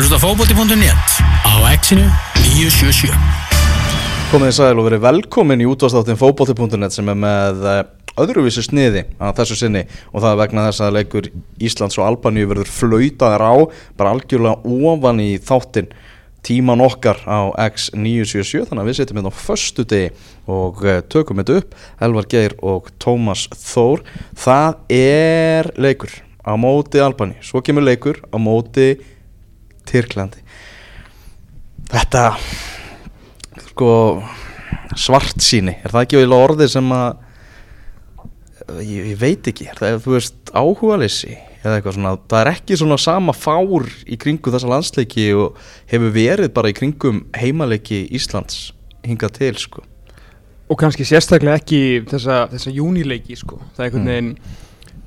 að hlusta fókbóti.net á exinu 977 Komið þið sæl og verið velkomin í útváðstáttin fókbóti.net sem er með eh, öðruvísu sniði að þessu sinni og það er vegna þess að leikur Íslands og Albaníu verður flautaðar á bara algjörlega ofan í þáttin tíman okkar á X977 þannig að við setjum hérna á föstu degi og eh, tökum þetta upp Elvar Geir og Tómas Þór. Það er leikur á móti Albaníu, svo kemur leikur á móti Tyrklandi þetta sko svart síni, er það ekki eiginlega orðið sem að ég, ég veit ekki, er það þú veist áhugalessi eða eitthvað svona, það er ekki svona sama fár í kringum þessa landsleiki og hefur verið bara í kringum heimaleiki Íslands hingað til sko og kannski sérstaklega ekki þessa, þessa júnileiki sko. það er einhvern Mm.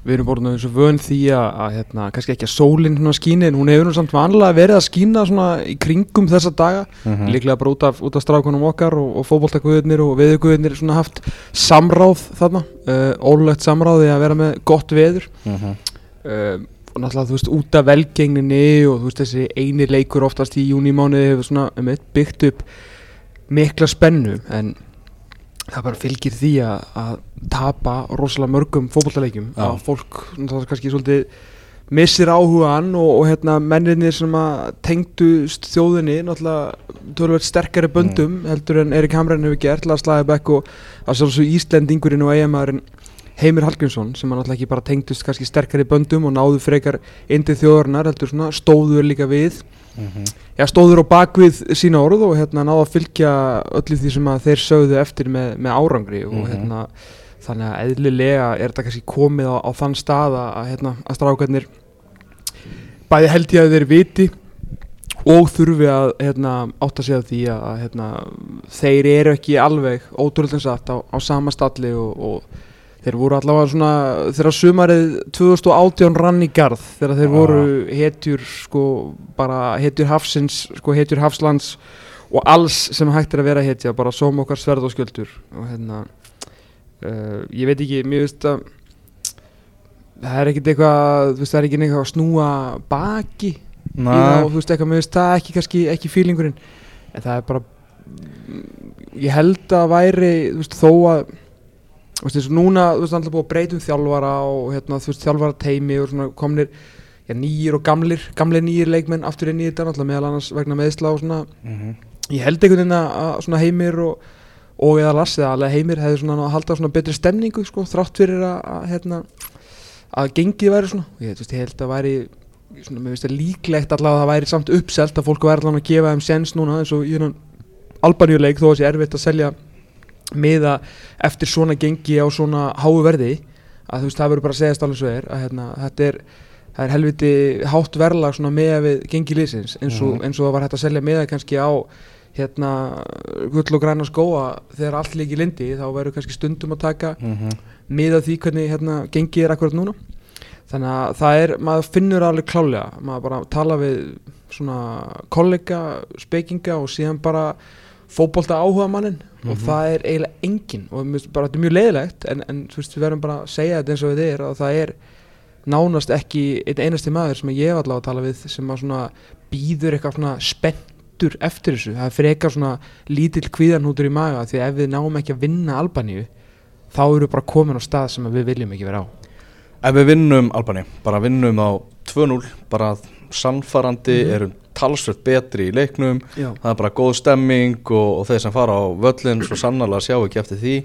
Við erum voruð eins og vön því að, að hérna, kannski ekki að sólinn skíni en hún hefur nú samt vanlega verið að svona í kringum þessa daga Mhm. líklega bara út af, út af strákunum okkar og, og fótboltaguðurnir og veðuguðurnir svona haft samráð þarna uh, ólulegt samráði að vera með gott veður mm -hmm. uh, og náttúrulega þú veist út af velgengninni og þú veist þessi eini leikur oftast í júnimánuði hefur svona um eitt byggt upp mikla spennu en það bara fylgir því að, að tapa rosalega mörgum fótballaleikjum Já. að fólk náttúrulega kannski svolítið missir áhugaðan og, og hérna menninir sem að tengdust þjóðinni náttúrulega tölvöld sterkari böndum heldur en Erik Hamren hefur gert Lars Lagerbæk og að sjálfsög Íslendingurinn og eigamæðurinn Heimir Hallgrímsson sem að náttúrulega ekki bara tengdust kannski sterkari böndum og náðu frekar indi þjóðarinnar heldur svona stóður líka við já, stóður á bakvið sína orð og hérna náðu að fylgja öllu því sem að þeir sögðu eftir með, með árangri og Mhm. hérna þannig að eðlilega er þetta kannski komið á, á þann stað að, hérna, að strákarnir bæði held ég að þeir viti og þurfi að hérna, átta sig að því að hérna, þeir eru ekki alveg ótrúlega satt á, á sama stalli og, og þeir voru allavega svona þegar sumarið 2018 rann í garð þegar þeir Ah. voru hetjur sko bara hetjur hafsins sko hetjur hafslands og alls sem hægt er að vera hetja bara sóm okkar sverð og skjöldur. Og hérna uh, ég veit ekki, mér veist að það er ekkert eitthvað þú veist, það er ekki eitthvað að snúa baki það og þú veist eitthvað, mér veist það ekki kannski ekki fílingurinn en það er bara ég held að væri þú veist, þó að þú veist, eins og núna, þú veist, alltaf búið að breytum þjálfara og hérna, þú veist, þjálfara teimi og svona komnir, já, nýjir og gamlir gamlir nýjir leikmenn aftur í þetta náttúrulega meðal annars vegna meðsla og svona Mhm. ég held einhvern veginn að að svona heimir og, og eða eða alveg heimir hefði svona að halda svona betri stemningu sko, þrátt fyrir að, að hérna að gengið væri svona ég, veist, ég held að væri svona, það líklegt allavega að það væri samt uppselt að fólk væri allavega að gefa þeim sens núna eins og í hérna albaníuleik þó að sé erfitt að selja miða eftir svona gengi á svona háu verði að þú veist það verður bara að segjast alveg svo er að hérna, þetta er er helviti hátt verðlag svona með við gengi liðsins eins og, Mhm. eins og það var hægt að selja miða kannski á hérna gull og græna skóa þegar allt líki lindi þá verður kannski stundum að taka Mhm. miða því hvernig hérna gengi er akkurat núna þannig að það er, maður finnur alveg klálega maður bara tala við svona kollega, spekinga og síðan bara fótbolta áhuga mannin og Mhm. það er eiginlega engin og bara þetta er mjög leiðilegt en, en veist við verðum bara að segja þetta eins og við er að það er nánast ekki einn einasti maður sem ég hef allavega að tala við sem býður eitthvað svona spenntur eftir þessu það er frekar svona lítill kvíðanhútur í maga því ef við náum ekki að vinna Albaníu þá við bara komin á stað sem við viljum ekki vera á Ef við vinnum Albani, bara vinnum á 2-0, bara sannfarandi, Mhm. erum talsvöld betri í leiknum, Já, það er bara góð stemming og, og þeir sem fara á völlin svo sannarlega sjá ekki eftir því.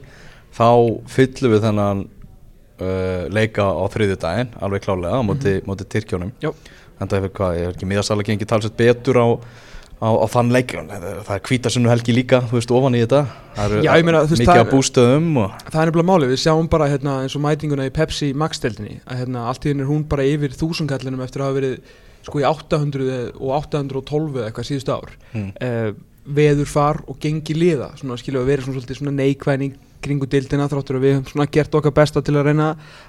Þá fyllum við þennan uh, leika á þriðju daginn alveg klálega á móti, móti Tyrkjónum en það er hvað, ég er ekki miðasala gengi talsvöld betur á, á, á þann leik. Það er hvítasunnu helgi líka, þú veist, ofan í þetta. Það eru Já, meina, mikið það- af bústöðum og, það er nefnilega máli, við sjáum bara hérna, eins og mætinguna í Pepsi Max-deldinni að hérna, allt í henni er hún bara yfir þúsundkallinum eftir að hafa verið sko í 800 og 812 eða eitthvað síðustu ár mm, uh, veður far og gengi liða svona skilja við verið svona svolítið svona neikvæning kringu dildina þráttur að við höfum svona gert okkar besta til að reyna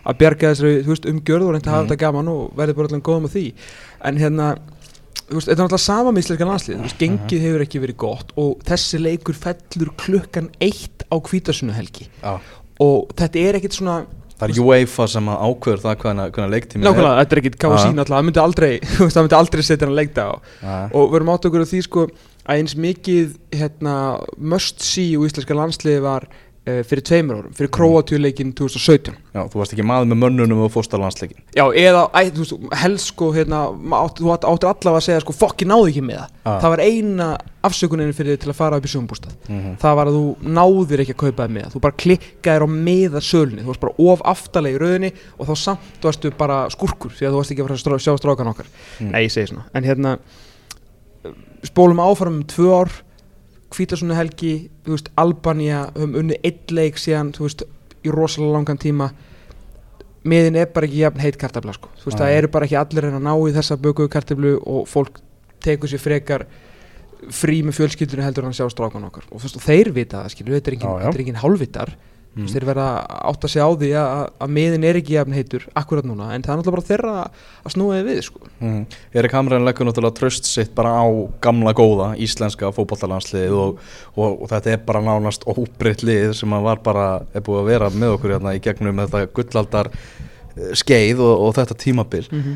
að bjarga þessari veist, umgjörð og reynda að hafa Mhm. þetta gaman og verði bara allan góðum á því. En hérna veist, þetta er náttúrulega sama með íslenska landslið veist, gengið hefur ekki verið gott og þessi leikur fellur klukkan eitt á hvítasunnuhelgi á, og þetta er ekkit svona Það er UEFA sem ákveður það hvernig leiktími nákvæmlega, þetta er ekkit KSC Já. náttúrulega, það myndi aldrei myndi aldrei setja hann að leikta á. Er og við erum átt okkur á því sko að eins mikið hérna, must see úr íslenska landsliði var fyrir tveimur árum, fyrir Króatjuleikin 2017 Já, þú varst ekki maður með mönnunum og fórstarlandsleikin Já, eða, æ, þú veist, helst sko hérna, átt, þú átt- áttir allavega að segja sko fokki náðu ekki með það, Já. það var eina afsökunin fyrir þig til að fara upp í sumbústað mm það var að þú náðir ekki að kaupa það með þú bara klikkaðir á meða sölni þú varst bara of aftalega í rauðinni og þá samt varstu bara skurkur því að þú varst ekki að fara að sjá strákan okkar. Mm. nei, Hvítasunni helgi, þú veist, Albania höfum unnið eitt leik síðan þú veist, í rosalega langan tíma miðin er bara ekki jafn heit kartabla sko. þú veist, Já. það eru bara ekki allir en að ná í þessa bökuðu kartablu og fólk tekur sér frekar frí með fjölskyldunni heldur en að sjá strákan okkar og, þú veist, og þeir vita það, skilju, þetta er engin, Já, já. þetta er engin hálfvitar Mm. Þeir verða að átta sig á því að, að miðin er ekki jafn heitur akkurat núna, en það er náttúrulega bara þeirra að snúa þið við, sko Mm. Erik Hamren leggur náttúrulega tröst sitt bara á gamla góða íslenska fótballalandsliðið og, og, og þetta er bara nánast óbreytt lið sem að var bara, er búið að vera með okkur hérna í gegnum þetta gullaldar eh, skeið og, og þetta tímabil uh,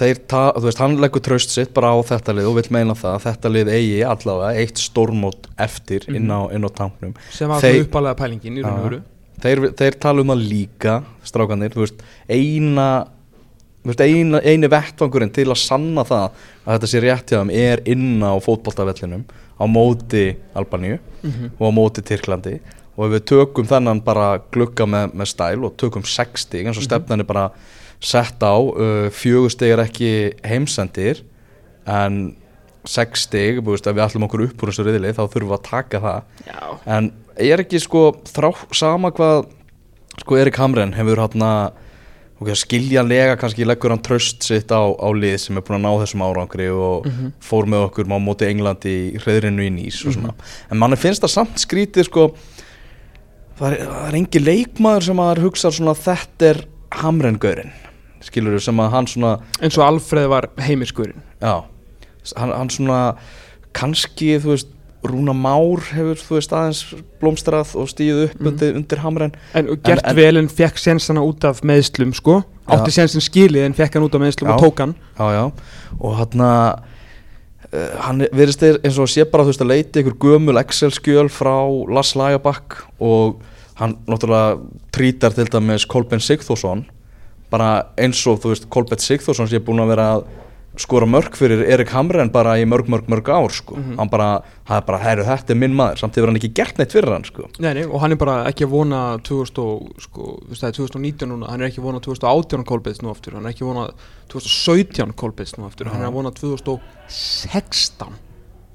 þeir, ta, þú veist, hann leggur tröst sitt bara á þetta lið og vil meina það að þetta lið eigi allavega eitt stórmót eftir inn á, inn á tanknum. Sem Þeir- Þeir... uppalega pælingin í raun og veru. Þeir, þeir tala um það líka strákanir, þú veist, eina þú veist, eina, eini vettvangurinn til að sanna það að þetta sé rétt hjá þeim er inn á fótboltavellinum á móti Albaníu Mhm. og á móti Tyrklandi. Og ef við tökum þennan bara glugga með, með stæl og tökum 60 eins og stefnan er bara sett á uh, fjögur stig er ekki heimsendir en 6 stig, þú veist, ef við ætlum okkur upp úr þessu riðli þá þurfum við að taka það. Já, En er ekki sko þrá, sama hvað sko Erik Hamren hefur hérna okay, skiljanlega kannski leggur hann tröst sitt á, á lið sem er búin að ná þessum árangri og Mhm. fór með okkur á móti Englandi í hreðrinu í Nýs og svona. En manni finnst það samt skrítið sko það er, það er engi leikmaður sem að hugsa svona þetta er Hamren-gaurinn skilur sem að hann svona eins og Alfreð var heimiskurinn Já, hann, hann svona kannski, þú veist Rúna Már hefur, þú veist, aðeins blómstrað og stíð upp Mhm. undir, undir hamren En og gert En- vel en fekk sensana út af meðslum sko. Átti sensin skilið en fekk hann út af meðslum og Já. tók hann. Já, já, og hann að uh, hann verðist þeir eins og sé bara, þú veist, að leita ykkur gömul Excel-skjöl frá Lars Lagerbakk og hann náttúrulega trítar til dæmis Kolben Sigþórsson bara eins og, þú veist, Kolben Sigþórsson sé búin að vera að skora mörg fyrir Erik Hamren bara í mörg, mörg, mörg ár, sko. Mhm. hann bara, það er bara, herru, þetta er minn maður. Samt hefur hann ekki gert neitt fyrir hann, sko. Nei, nei, og hann er bara ekki að vona 2000, og, sko, þú veist, það er 2019 núna hann er ekki að vona 2018 kolbeits nú aftur hann er ekki að vona 2017 kolbeits nú aftur hann er að vona 2016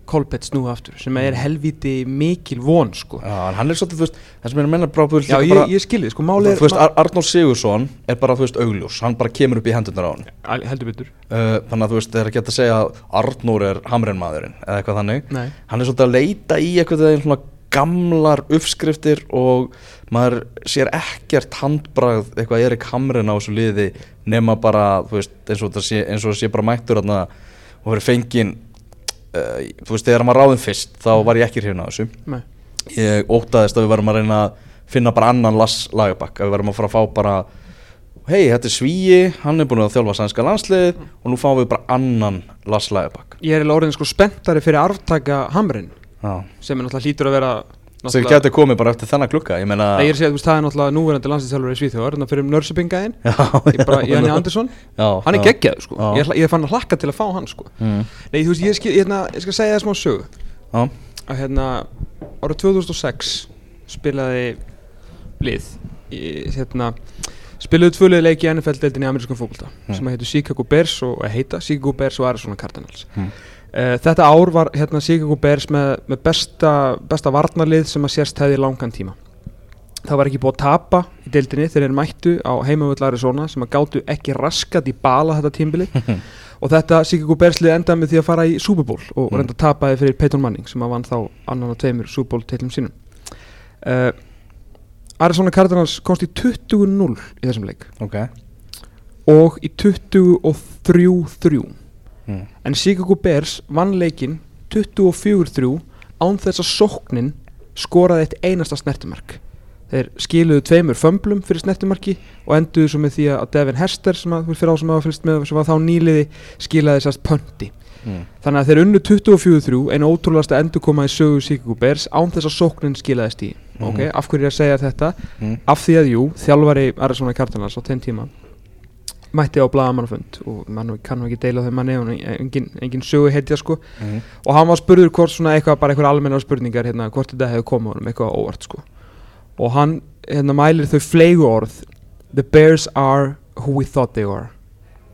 kolbeits nú aftur sem er helviti mikil von sko. Já, hann er svolítið, þú veist, það sem er að menna veist, Já, ég, bara, ég skilði, sko, málið er þú veist, Ar Arnór Sigursson er bara, þú veist, augljós, hann bara kemur upp í hendurnar á hann Al- heldur betur. Uh, þannig að þú veist, það er ekki hægt að segja að Arnór er hamrenmaðurinn eða eitthvað þannig. Nei, hann er svolítið að leita í eitthvað þegar svona gamlar uppskriftir og maður sér ekkert handbragð eitthvað Erik Hamren á þessu liði nema bara, þú veist, eins og það sé, það sé bara mættur þarna og verið fengin þú veist, þegar var ráðin fyrst þá var ég ekki hrifin á þessu. Nei. Ég ótaðist að við varum að reyna að finna bara annan Lass Lagerbakk að við varum að fara að fá bara hei, þetta er Svíi, hann er búin að þjálfa sænska landslið og nú fáum við bara annan Lass Lagerbakk Ég er eiginlega orðin sko spenntari fyrir arftaka Hamrin sem er náttúrulega hlýtur að vera sem getur komið bara eftir þennan klukka ég meina Nei, ég er að segja, veist, það er náttúrulega núverandi landslýstjálfur í Svíþjóðar, þannig að fyrir ég bara, Janni Andersson, já, hann er já. geggjaður sko ég, ég fann að hlakka til að fá hann sko mm. Nei, þú veist, ég, skil, ég, hérna, ég skal segja það smá sögu já, að hérna, árið 2006 spilaði lið hérna, spilaði tvö liði leiki í NFL-deildinni í amerískum fókbalta Mm. sem heitir Chicago Bears og heita Chicago Bears og Arizona Cardinals Mm. Uh, Þetta ár var hérna Chicago Bears með, með besta, besta varnarlið sem að sérst hefði langan tíma. Það var ekki búið að tapa í deildinni þegar þeir mættu á heimavöld Arizona sem að gátu ekki raskat í bala þetta tímbili og þetta Chicago Bears lið endaði með því að fara í Super Bowl og Mm. reynda tapaði fyrir Peyton Manning sem að vann þá annan og tveimur Super Bowl teitlum sínum. Uh, Arizona Cardinals komst í 20-0 í þessum leik. Ok. Og í 23-3 mm. En Chicago Bears vann leikinn 24-3 án þess að sóknin skoraði eitt einasta snertimark þeir skiluðu tveimur fömblum fyrir snertumarki og enduðu svo með því að Devin Hester sem að, fyrir á sem að fylgst með sem var þá nýliði skilaði sérst pönti mm. þannig að þeir unnu 24-3 en ótrúlegasta endur koma í sögu Chicago Bears án þess að sóknin skilaðist í Mhm. ok, af hverju er að segja þetta Mm. af því að jú, þjálfari Arizona Cardinals á þeim tíma mætti á blagamannafund og mann kann nú ekki deila þeim manni og engin, engin sögu heitja sko Mm. og hann var spurður hvort svona eitthvað bara eitthvað almennar spurningar hérna, hvort þetta hefði komið honum eitthvað óvart sko og hann hérna mælir þau fleigu orð the bears are who we thought they were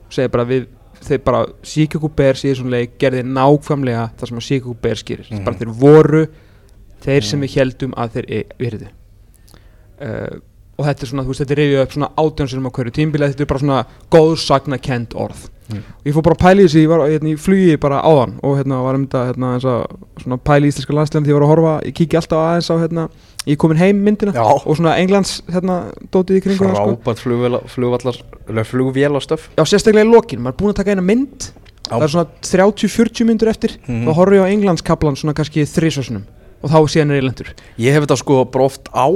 segir bara við þeir bara Chicago Bears í þessum leik gerði nákvæmlega það sem að Chicago Bears gerir Mhm. bara þeir voru þeir sem Mhm. við heldum að þeir virðu uh, og þetta er svona, þú veist, þetta er reyðið upp svona átjánsinum á hverju tímbili þetta er bara svona góðsagna kent orð Mm. og ég fór bara að pæla í þessi, ég var hérna, í flugi bara áðan og hérna var um þetta hérna, eins og svona pæla í íslenska landslegum því ég var að horfa, ég kíkja alltaf aðeins á hérna, ég komin heim myndina Já, og svona Englands hérna, dótið í kringu það sko. flugvéla- flugvallar flugvélastöf Já, sérstaklega í lokin, maður er búin að taka eina mynd það er svona 30-40 myndur eftir Mhm. þá horfum ég á Englandskaplan svona kannski þrísvarsunum og þá síðan er ég lendur Ég hef þetta sko bara oft á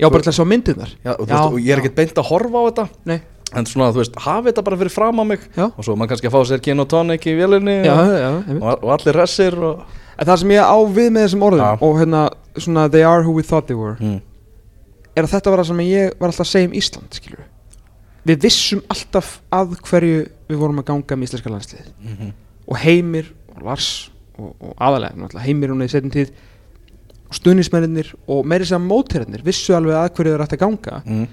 Já, bara til að sjá myndirnar Já, og, veist, og ég er ekkert beint að horfa á þetta Nei. En svona, þú veist, hafi þetta bara fyrir fram á mig Já. Og svo er maður kannski að fá sér gin og tonic í vélinni Já, og, já, einmitt. og, og allir resir og... En það sem ég á við með þessum orðum Já. og hérna, svona they are who we thought they were mm. er að þetta var það sem ég var alltaf að segja um Ísland skilur við vissum alltaf að hverju við vorum að ganga með íslenska landslið -hmm. og Heimir og Lars og, og aðalega, náttúrulega Heimir hún í setjum tíð og stuðnismennir og meiri sem mótherrnir vissu alveg að hverju þeir ætti að ganga Mm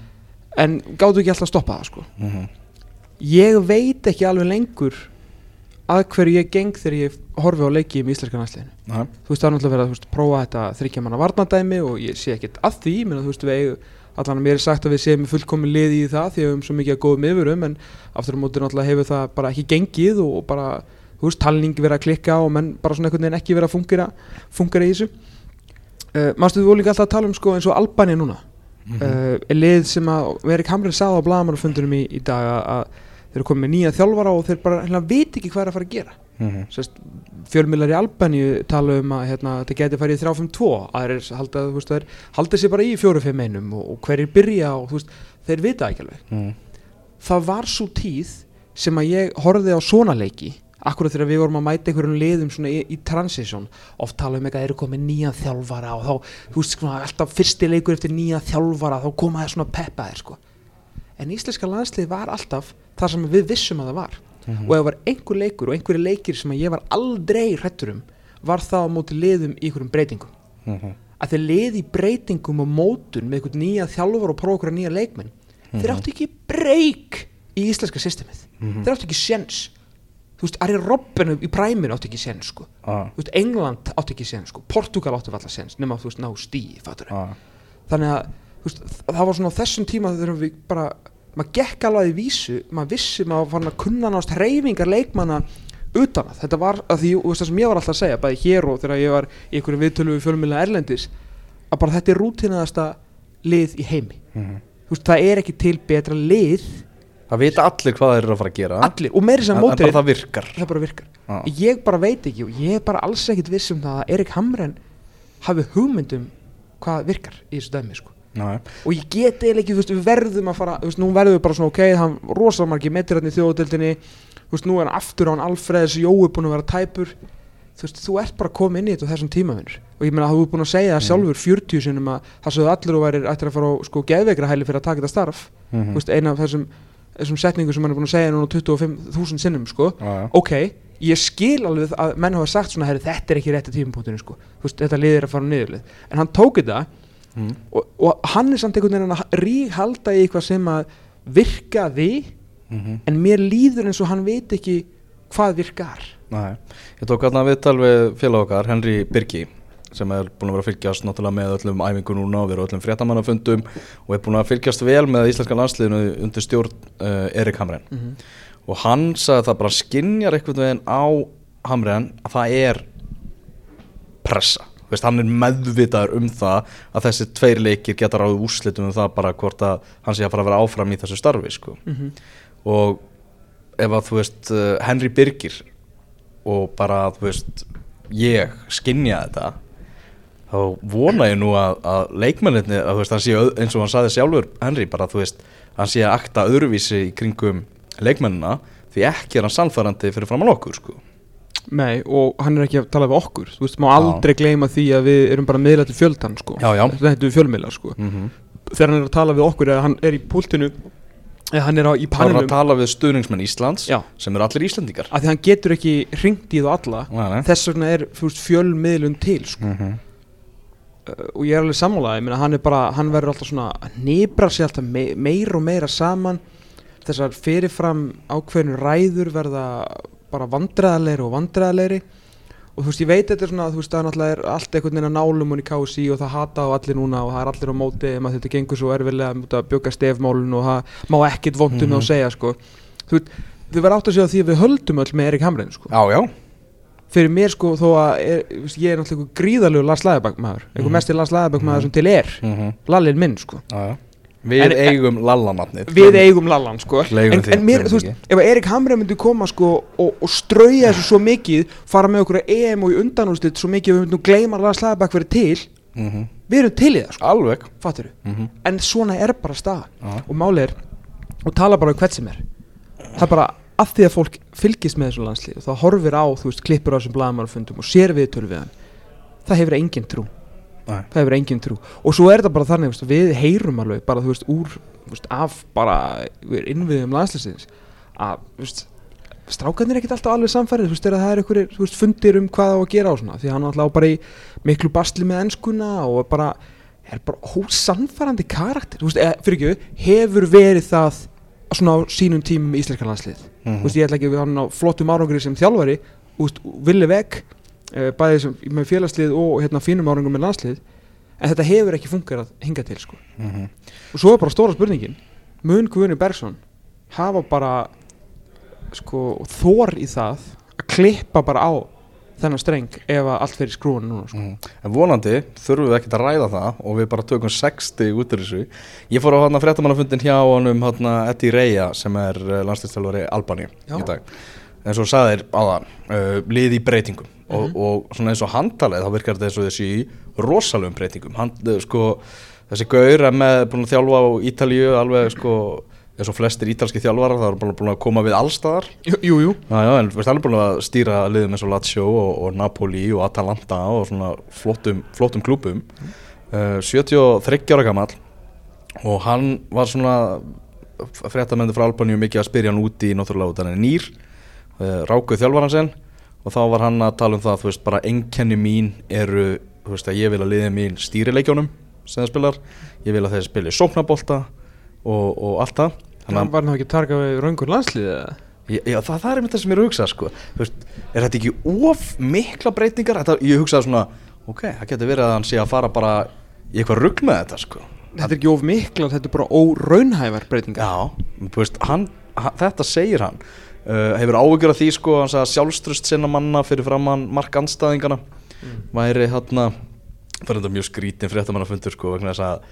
en gáttu ekki alltaf að stoppa það sko -hmm. ég veit ekki alveg lengur að hverju ég geng þegar ég horfi á leiki með íslenska landsliðinu Nei. þú veist það er náttúrulega verið að veist, prófa þetta þryggja manna varnadæmi og ég sé ekkert að því menn að þú veist við allan að mér er sagt að við séum fullkomin liði í það því að við höfum svo mikið að góðum yfirum en aftur á móti náttúrulega hefur það bara ekki gengið og bara þú veist talning verið að klikka og menn bara svona einhvern veginn ekki verið að fungera fungera í þessu uh, mástu voru líka alltaf að tala um sko eins og Albania núna Mhm. uh, er lið sem að Erik Hamrin sagði á blagamannafundunum í, í dag að, þeir eru komið með nýja þjálfara og þeir bara hérna, veit ekki hvað er að fara að gera Mhm. Sest, fjölmiðlar í Albaníu tala um að hérna, þetta geti farið í 3-5-2 aðrir halda, þú veist, þeir halda sér bara í 4-5-1 og, og hverjir byrja og þú veist, þeir vita ekki alveg Mm. það var svo tíð sem að ég horfði á svona leiki akkurat þegar við vorum að mæta einhverjum liðum svona í, í transition oft tala um eitthvað þeir eru komið nýja þjálfara og þá, þú veist, svona, alltaf fyrsti leikur eftir nýja þjálfara þá koma það svona peppaðir sko. en íslenska landslið var alltaf það sem við vissum að það var Mhm. og ef það var einhver leikur og einhverju leikir sem ég var aldrei hrættur um var það á móti liðum í einhverjum breytingum Mhm. að þeir liði breytingum og mótun með einhvern nýja þjálfur og einhverja nýja leikmenn þeir áttu ekki breyk í íslenska systemið Mhm. þeir áttu ekki séns þú veist, Ari Robben í præminu áttu ekki séns sko. Ah. þú veist, England áttu ekki séns sko. Portugal áttu alltaf séns nema þú veist, ná fattur Ah. þannig að veist, það var svona á þessum tíma þegar við bara maður gekk alveg í vísu maður vissi, maður fann að kunna nást reyfingar leikmanna utan að þetta var að því, þú veist það sem ég var alltaf að segja bæði hér og þegar ég var í einhverju viðtölu við fjölmjöla erlendis að bara þetta er rútinaðasta lið í heimi Mhm. þú veist, það er ekki til betra lið Það vita allir hvað þeir eru að fara að gera. Allir, og meiri sem mótir bara það virkar. Það bara virkar. Ah. ég bara veit ekki og ég er bara alls ekkit viss um það að Erik Hamren hafi hugmyndum hvað virkar í þessu dæmi sko. Og ég get eiginlega ekki, þú veist, við verðum að fara þú veist, nú verðum við bara svona, ok, hann rosalega margir metir hann í þjóðadeildinni, þú veist, nú er hann aftur á hann Alfreðs Jói búin að vera tæpur. Þú veist, þú ert bara að koma inn í þetta á þessum tímavinnur og ég meina að þú er búin að segja það sjálfur 40 sinum að það sögðu allir og væri ættir að fara á sko geðveikra hæli fyrir að taka þetta starf. Mhm. þú veist, eina af þessum, þessum setningu sem hann er búin að segja núna 25.000 sinnum, sko já. ok, ég skil alveg að menn hafa sagt svona, herri, þetta er ekki rétti tímapunktinu, sko veist, þetta liðir að fara niðurlið en hann tók þetta Mhm. og, og hann er samt einhvern veginn að rík halda í eitthvað sem að virkaði Mhm. en mér líður eins og hann veit ekki hvað virkar Nei, ég tók hérna viðtal við félag okkar, Henry Birgi sem er búin að vera að fylgjast náttúrulega með öllum æfingu núna og vera á öllum fréttamannafundum og er búin að fylgjast vel með íslenska landsliðinu undir stjórn uh, Erik Hamren mm -hmm. og hann sagði að það bara skinjar einhvern veginn á Hamren að það er pressa Veist, hann er meðvitaður um það að þessi tveir leikir geta ráðið úrslitum um það bara hvort að hann sé að fara að vera áfram í þessu starfi sko. og ef að þú veist uh, Henry Birgir og bara þú veist ég skinja þetta þá vona ég nú að, að leikmennirni, að þú veist, hann sé eins og hann saði sjálfur, Henry, bara þú veist hann sé að akta öðruvísi í kringum leikmennina, því ekki er hann sannfærandi fyrir framann okkur, sko Nei, og hann er ekki að tala við okkur Þú veist, má aldrei gleyma því að við erum bara miðla til fjöldan, sko Já, já. Þetta heitum við fjölmiðlar, sko mm Þegar hann er að tala við okkur eða hann er í púltinu eða hann er á, í hann er panelum að tala við stuðningsmenn Íslands Já. sem eru allir Íslandingar að því hann getur ekki ringt í þú alla nei. þess vegna er fjölmiðlun til sko. Mhm. uh, og ég er alveg sammálaði hann, er bara, hann verður alltaf svona að nýbra sér alltaf me meira og meira saman. Þessar fyrirfram ákveðinu ræður verða bara vandræðalegri og vandræðalegri. Og þú veist ég veit þetta er svona þú veist það er náttúrulega allt einhvern veginn að nálum og í KSI og það hata á allir núna og það er allir á móti að þetta gengur svo erfilega að bjöka stefmálun og það má ekkit vondum mm Mhm. að segja sko. Þú veit þið verður átt að segja því að við höldum öll með Erik Hamrein sko. Já, já, fyrir mér sko þó að er, þú veist, ég er náttúrulega einhver gríðalegu Lars Læðabæk maður einhver Mhm. mesti Lars Læðabæk maður Mhm. sem til er. Mm Lallin minn sko. Já, já. Við En- eigum lallanafnið. við eigum Lallan sko. En, því, en mér, þú veist, ef Erik Hamrein myndi koma sko og, og strauja þessu svo mikið fara með okkur að EM og í undanúslit svo mikið að við myndum gleyma Lars Læðabæk verið til mm við erum til í það sko, Alveg. Fattur mm en svona er bara staðan. Já. og máli er, og tala bara um hvert sem er. Það er bara að því að fólk fylgist með þessu landslið og það horfir á þú veist, klippur á þessum blaðmannafundum og sér viðtölu við hann það hefur engin trú. Nei. það hefur engin trú. Og svo er þetta bara þannig veist, við heyrum alveg bara þú veist úr þú veist, af bara innviðum landsliðsins að þú veist, strákarnir er ekkert alltaf alveg samfærið þú veist, það er veist, fundir um hvað á að gera og svona því hann er alltaf bara í miklu basli með enskuna og bara er bara ósannfærandi karakter. Þú veist, fyrir ekki, hefur verið það svona á sínum tímum í íslenska landslið Mhm. þú veist, ég ætla ekki við hann á flottum árangri sem þjálfari veist, villi veg uh, bæði sem, með félagslið og hérna fínum árangum með landslið en þetta hefur ekki fungerað hinga til sko. Mhm. og svo er bara stóra spurningin mun Guðni Bergson hafa bara sko, þor í það að klippa bara á þennan streng ef allt fyrir skrúan núna sko. Mhm. En vonandi þurfum við ekkert að ræða það og við bara tökum 60 út úr þessu Ég fór á hann að fréttamannafundin hjá honum hann Eddie Reya sem er landslýstjálfari Albani Já. í dag En svo sagðir áðan, uh, lið í breytingum og, og svona eins og handtalið þá virkar þetta eins og þessi í rosalugum breytingum Hand, uh, sko, Þessi gaur er með búin að þjálfa á Ítalíu alveg sko eins og flestir ítalski þjálfarar það er búin búin að koma við allstaðar Jú, jú, jú. Já, já, en veist alveg búin að stýra liðum eins og Lazio og, og Napoli og Atalanta og svona flottum, flottum klúpum uh, 73 ára gamall og hann var svona fréttamendur frá Albaníu mikið að spyrja hann úti í náttúrulega út hann er nýr uh, rákuð þjálfaran sinn. Og þá var hann að tala um það þú veist bara enkenni mín eru þú veist að ég vil að liðið mín stýri leikjónum sem það spilar, ég vil að þeir spili sóknabolta og, og allt það Þannig Hann að- var nú ekki að targa við raungur landslið eða? Já, já það, það er einmitt það sem ég er að hugsa sko. Þú veist, Er þetta ekki of mikla breytingar? Þetta, ég hugsaði svona Ok, það getur verið að hann sé að fara bara í eitthvað rugg með þetta sko. Þetta er ekki of mikla, þetta er bara óraunhæfar breytingar Já, þú veist, hann, hann, þetta segir hann uh, Hefur áhyggjur af því sko, hann sagði að sjálfströst sinna manna fyrir framann mark anstæðingana væri hann það er mjög skrítin fréttamannafundur sko, vegna þess að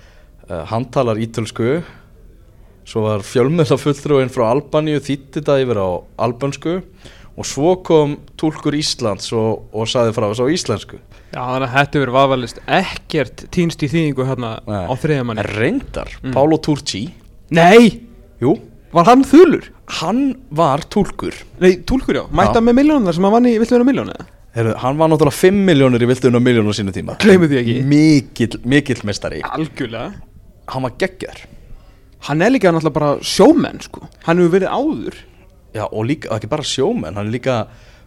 uh, hann talar ítölsku svo var fjölmiðla fulltrúin frá Albaníu þýtti þetta yfir á albansku og svo kom túlkur Íslands og, og saði frá þessu á íslensku Já, þannig að þetta verið vafalist ekkert týnst í þýðingu hérna Nei. á þriðja manni en reyndar, Mm. Pálo Turci Nei, jú, var hann þulur? hann var túlkur Nei, túlkur já, mætti Já. með miljónar sem hann vann í Viltu vera miljón eða? Heru, hann var náttúrulega 5 miljónir í viltuðun á miljónu á sínu tíma Gleymið því ekki. mikill, mikill mestari Algjörlega hann var geggjar Hann er líka náttúrulega bara sjómenn sko Hann hefur verið áður Já, og líka, ekki bara sjómenn, hann er líka,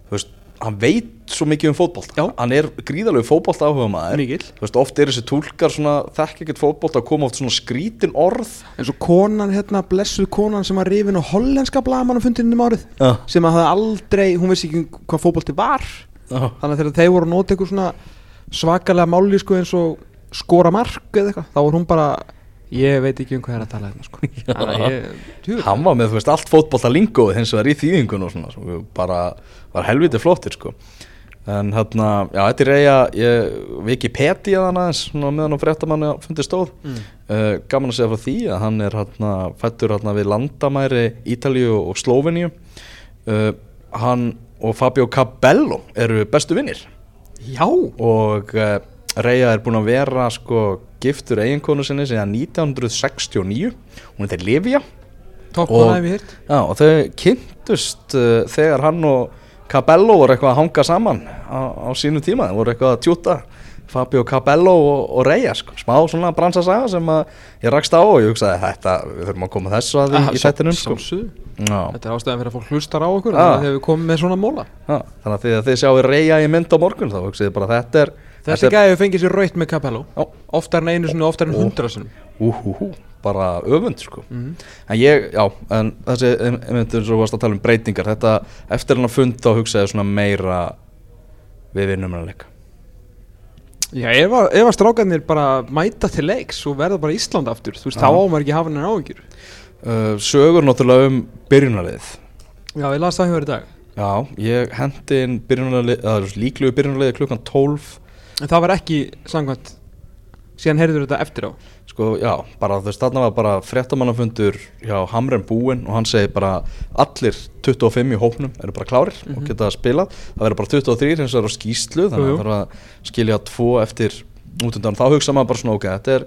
veist, hann veit svo mikið um fótbolta. Já. Hann er gríðalegu fótbolta áhuga maður. Veist, oft er þessi svona, þekk ekkert fótbolta að koma oft svona skrítin orð. En svo konan hérna, blessuð konan sem var rifin á hollenska blagamannafundinum um árið Já. sem að hafði aldrei, hún vissi ekki hvað fótbolti var Já. Þannig að þegar þeir voru að nota eitthvað svona svakalega máli sko eins og skora mark eða eitthvað Þá var hún bara, ég veit ekki um hvað er að tala hérna sko ég, Hann var með, veist, allt fótbolta lingóð hins vegar í þýðingun og svona, svo bara var helviti flottir, sko. En hérna, já, þetta er ég, Wikipedia þannig aðeins, svona meðan á fréttamanni fundi stóð. Mm. Uh, gaman að segja frá því að hann er hérna, fættur hérna við landamæri Ítalíu og Slóveníu. Uh, hann og Fabio Cabello eru bestu vinnir Já, og uh, Reyja er búin að vera sko giftur eiginkonu sinni síðan 1969 hún er þeir Livia Og- Já, og þau kynntust uh, þegar hann og Cabello voru eitthvað að hanga saman á, á sínu tíma, þeir voru eitthvað að tjúta Fabio Cabello og, og Reyja sko. smá svona bransasaga sem ég rakst á og ég hugsaði þetta, við þurfum að koma þessu að því í þettinum sko. Þetta er ástæðan fyrir að fólk hlustar á okkur. Það hefur komið með svona móla. Þannig að að þið sjáu Reyja í mynd á morgun þá hugsaði bara þetta er Þessi gæði fengið sér raut með Capello. Oftar en einu sinni, oftar en hundra sinni úhúhú, bara öfund sko. Mhm. en ég, já, en þessi og þú varst að tala um breytingar. Þetta, eftir hann að fund þá hugsaði svona meira við vinnum hann að leika. Já, ef að, að strákarnir bara mæta til leiks og verða bara Ísland aftur Þú veist, þá ámar ekki hafa hennar áhyggjur. Uh, sögur náttúrulega um byrjunarlið Já, ég las það hjá þér í dag. Já, ég hendi inn byrjunarlið líklegu byrjunarlið klukkan 12 En það var ekki samkvæmt Síðan heyrður þetta eftir á? Sko, já, bara þú veist, þarna var bara fréttamannafundur hjá Hamren búinn og hann segi bara allir 25 í hópnum eru bara klárir og geta spilað. Það verður bara 23 eins og er á skýslu þannig að það þarf að skilja tvo eftir útundan, þá hugsa maður bara svona ok, þetta er,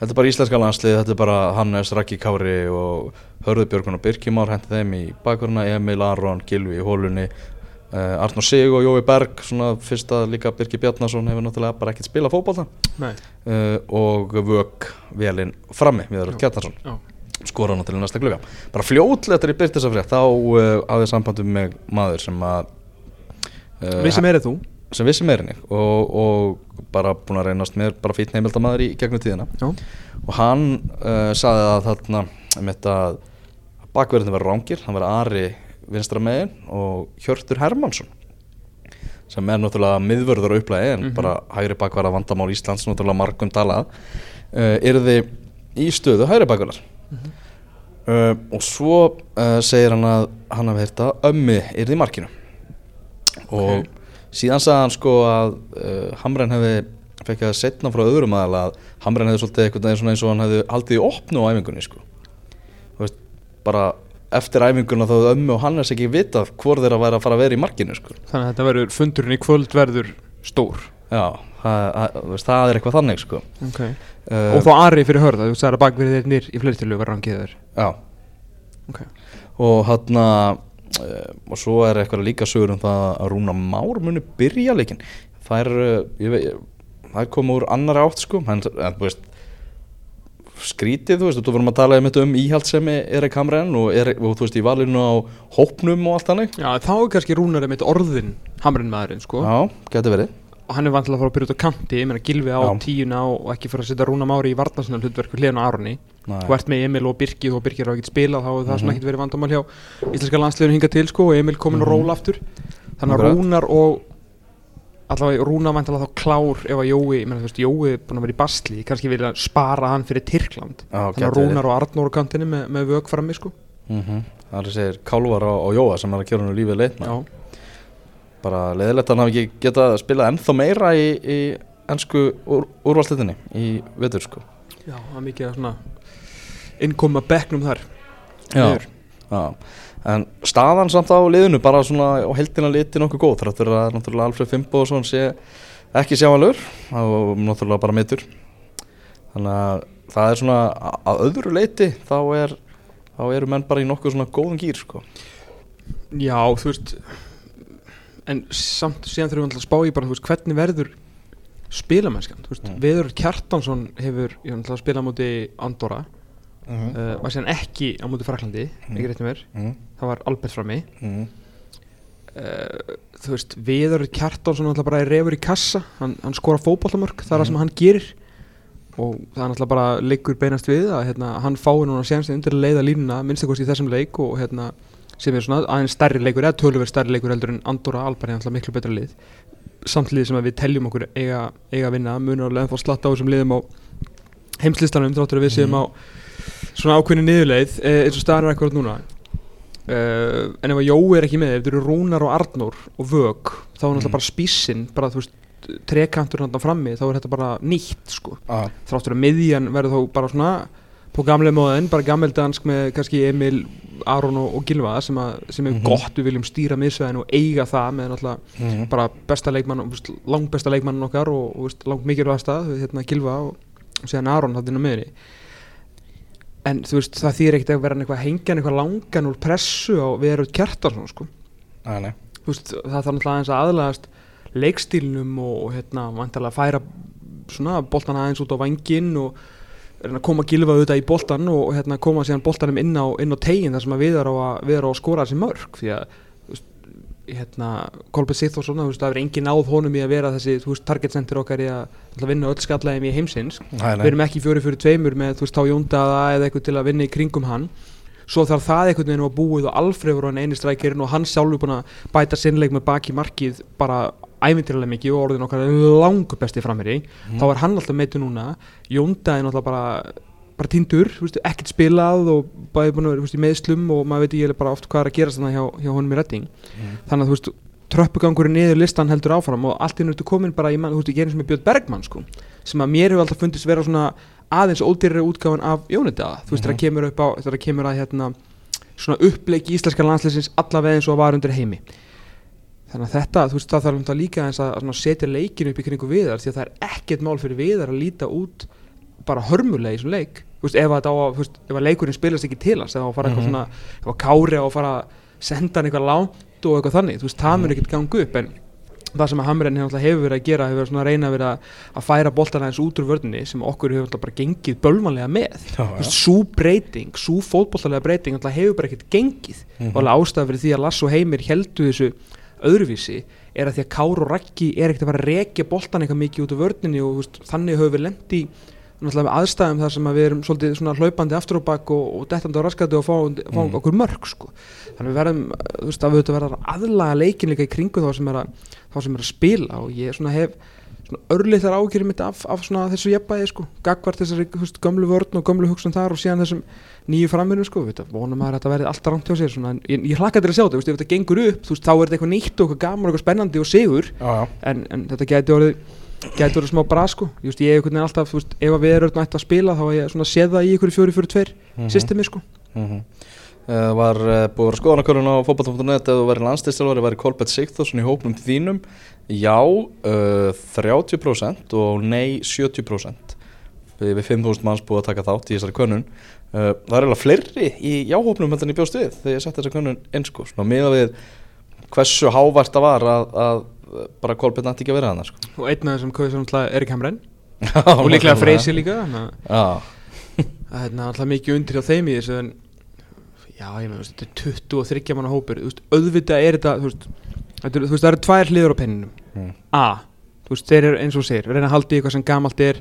þetta er bara íslenska landslið þetta er bara Hannes, Raki Kári og Hörður Björgun og Birkimár hendi þeim í bakverðina, Emil, Aron, Gilvi í hólunni Uh, Arnur Sig og Jói Berg svona fyrsta líka Birki Bjarnason hefur náttúrulega bara ekkert spilað fótbolta. Nei. Uh, og Vök Vélin frammi við erum Kjartansson. Já. skora náttúrulega næsta kluga bara fljótlega þegar ég byrti þess að frétt þá uh, hafði samband um mig maður sem að Við sem erið þú. sem vissi meirinni og, og bara búin að reynast mér bara fýtn heimildamaður í gegnum tíðina. Já. Og hann saði að þarna um þetta að bakverðin var rángir, hann var Ari vinstra megin og Hjörtur Hermansson sem er náttúrulega miðvörður á upplæði en bara hægri bakverða vandamál Íslands náttúrulega margum talað uh, er þið í stöðu hægri bakverðar uh, og svo uh, segir hann að hann hafi heyrt að ömmi er þið í markinu. Og síðan sagði hann sko að uh, Hamren hefði fekk að setna frá öðrum aðal að Hamren hefði svolítið eitthvað eins og, hann hefði haldið í opnu á æfingunni sko. Veist, bara eftir æfinguna þá hefði ömmu og Hannes ekki vitað hvor þeirra væri að fara að vera í markinu sko. Þannig að þetta verður fundurinn í kvöld verður stór. Já, það, það, það er eitthvað þannig sko. Ok. Uh, Og þá Ari fyrir hörða, þú sagði að bakverðið þeir nýr í fleirtilu var rangið þeir já, Ok. Og hann uh, og svo er eitthvað líka sögur um það að Rúna Már muni byrja leikin það er, uh, ég veit það er komið úr annari átt sko en, en þú veist skrítið, þú veist, þú vorum að tala einmitt um íhaldsemi Erik Hamren og, er, og þú veist, í valinu á hópnum og allt þannig Já, þá er kannski Rúnar mitt orðin Hamrin maðurinn, sko Já, geti verið Og hann er vantilega að fara að byrja út á kanti Ég meina Gilvi á Já. tíuna og ekki fara að setja Rúnar Mári í varnarsnöld hlutverk við hliðan á Aroni Nei. Þú ert með Emil og Birki og Birkir hafa ekkert spilað þá er það Mhm. svona ekkert verið vandamál hjá íslenska landsliðun hinga til sko og Emil komin Mhm. að róla aftur Þannig að. Rúnar og allavega Rúnar vantilega þá klár ef að Jói, ég meina þú veist, Jói er búin að vera í basli kannski vilja spara hann fyrir Tyrkland. Já, Þannig að. Rúnar og Arnór á kantinni með, með vög frammi sko. Mm Það er segir Kálvar á, á Jóa sem er að kjöra nú lífið leitt Já, bara leðilegt að hann hafi ekki getað að spila ennþá meira í, í ennsku úr, úrvalslitinni í vetur sko. Já, það er mikið að svona innkoma bekknum þar. Já, já. En staðan samt á liðinu bara svona á heldina liti nokkuð góð þráttur að náttúrulega Alfred Fimboðsson sé ekki sjáanlegur og náttúrulega bara mittur þannig að það er svona að- öðru leiti þá er þá eru menn bara í nokkuð svona góðum gýr sko. Já, þú veist En samt síðan þurfum við alltaf að spá í bara, veist, hvernig verður spilamennskan, veist, Mm. Veður Kjartansson hefur, ég hann alltaf að spila á móti Andorra, mm uh, var síðan ekki á móti Fraklandi, Mm. ekki rétt með mér. -hmm. það var Albert frammi Mm uh, þú veist, Veður Kjartansson alltaf bara er refur í kassa. Hann, hann skora fótboltamörk, það er það sem hann gerir. Og það er alltaf bara leikur beinast við að hérna, hann fái núna sénsinn undir leiða línuna, minnstakost í þessum leik og hérna, sem er svona aðeins stærri leikur eða tölverð stærri leikur heldur en Andorra Albar er alltaf miklu betra lið. Samt lið sem við teljum okkur eiga, eiga að vinna munur alveg ennþá slatta á þessum liðum á heimslistanum þráttur að við séum á svona ákveðinu niðurleið eh, eins og staðan er akkurat núna uh, en ef að Jói er ekki með ef þetta eru Rúnar og Arnór og Vög þá er náttúrulega Mhm. bara spísinn bara þú veist trekantur hann frammi þá er þetta bara nýtt sko ah. þráttur að miðjan verður þá bara svona på gamle móðin, bara gammeldansk með kannski Emil, Aron og, og Gilva sem, að, sem er Mhm. gott, við viljum stýra miðsvæðin og eiga það með náttúrulega Mhm. bara besta leikmann, langt besta leikmann okkar og, og langt mikilvægasta hérna, Gilva og, og síðan Aron hann inn á miðri en þú veist það þýr ekkert að vera eitthvað hengjan eitthvað langan úr pressu á Verut Kjartarsson sko. Nei, nei. Þú veist, það þarf náttúrulega aðeins að aðlagast leikstílnum og, og hérna vantarlega að færa svona boltan aðeins út á vanginn og að koma gilfa auðvitað í boltan og hérna koma síðan boltanum inn á, inn á tegin þar sem að við erum að, við erum á að skora þessi mörg því að hérna Kolbjörn veist, það er engin náð honum í að vera þessi, veist, target center okkar í að, vinna öll skallæðum í heimsins. Við erum ekki fjóri fyrir tveimur með þú veist þá Jóndaða eða eitthvað til að vinna í kringum hann. Svo þarf það einhvern veginn að búið og Alfreður hann eini strækirinn og hann sjálfur búin að bæta sinnleik með baki markið bara ævintirlega mikið og orðin okkar langur besti framherri þá er hann alltaf meitur núna. Jóndaði náttúrulega bara bara tindur, ekkert spilað og bæði búin að vera í meðslum og maður veit ekki bara oft hvað er að gerast þannig hjá, hjá honum í redding Mhm. þannig að þú veist tröppugangurinn niður listan heldur áfram og allt í náttúrulega komin bara í mann, þú veist, ég gerir sem er Björn Bergmann sko, sem að mér hefur alltaf fundist vera svona aðeins ódýrari útgáfan af Jónitaða, þú veist, þegar Mhm. kemur upp á þegar kemur að hérna svona uppleik í íslenska landsleisins allavega eins og var undir heimi þannig að þetta, þú veist, það þarf líka eins að, svona setja leikinu upp í kringu viðar því að það er ekkert mál fyrir viðar að líta út bara hörmulega í þessum leik veist, ef, að á veist, ef að leikurinn spilast ekki til hans ef að fara eitthvað Mhm. svona ef að kári á að fara að senda hann eitthvað lánt og eitthvað þannig, þú veist, það mun ekkert ganga upp en það sem að Hamren hefur verið að gera hefur verið svona að reyna að vera að færa boltana eins út úr vörðinni sem okkur hefur náttúrulega bara gengið bölvanlega með Já, Þú veist, sú breyting, sú fótbollalega breyting náttúrulega hefur bara ekkert gengið Mhm. og alveg ástæða fyrir því að Lass og Heimir heldu þessu öðruvísi er að því að Kár og Raggi er ekkert að fara að rekja boltan eitthvað mikið út úr vörninni og veist, þannig höfum við lendi náttúrulega með aðstæðum þar sem að við erum svolítið svona hlaupandi aftur og bakk og, og dettandi á raskati og fá, fá Mhm. okkur mörg sko. þannig við verðum, þú veist, að við höfum verða aðlaga leikin líka í kringu þá sem er að, sem er að spila og ég svona hef svona örlittar ákjörið mitt af, af svona þessu jafnbæði sko, gagvart þessari veist, gömlu vörn og gömlu hugsun þar og síðan þessum nýju framinu sko, við vonum að þetta verði alltaf rangt hjá sér svona, ég, ég hlakka til að sjá þetta, veist, ef þetta gengur upp þú veist, þá er þetta eitthvað nýtt og eitthvað gaman og eitthvað spennandi og sigur, Já, já. en, en þetta gæti orðið gæti orðið smá bra sko. Ég, hef einhvern veginn alltaf, veist, ef að við erum nætt að spila þá er ég svona séð það í ykkur fjóri fjóri tveir Mhm. systemi sko. Mhm. Uh, var uh, búið að vera skoðanakörun á fótballtafn.net ef þú væri landslýstilvari, væri Kolbett Sigþórsson í hópnum þínum? Já, uh, 30% og nei 70% við, við 5.000 manns búið að taka þátt í þessari könnun. Það er eiginlega fleiri í jáhópnum en ég bjóst við þegar ég sett þessa könnun inn sko, svona miða við hversu hávart það var að, að bara Kolbett nætti ekki að vera hana sko. og einn af þessum kauðsum alltaf Erik Hamren Já, og líklega. Freysi líka það er hérna alltaf mikið undir hjá þeim í þessu en já, ég með, þetta er 23 manna hópur, veist, auðvitað er þetta þú veist, er, það eru tvær hliður á penninum Mm. A, þú veist, þeir eru eins og segir reyna að halda í eitthvað sem gamalt er